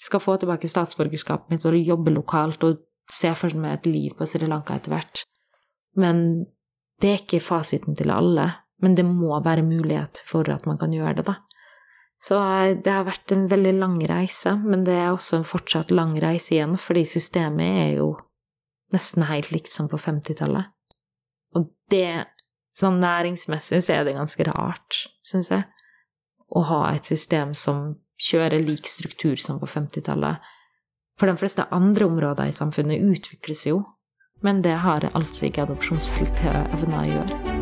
skal få tilbake statsborgerskapet mitt og jobbe lokalt og se for meg et liv på Sri Lanka etter hvert. Men det er ikke fasiten til alle. Men det må være mulighet for at man kan gjøre det, da. Så eh, det har vært en veldig lang reise, men det er også en fortsatt lang reise igjen, fordi systemet er jo nesten helt likt som på 50-tallet. Og det, sånn næringsmessig, så er det ganske rart, syns jeg, å ha et system som kjører lik struktur som på 50-tallet. For de fleste andre områder i samfunnet utvikles jo, men det har altså ikke adopsjonsfeltet evna å gjøre.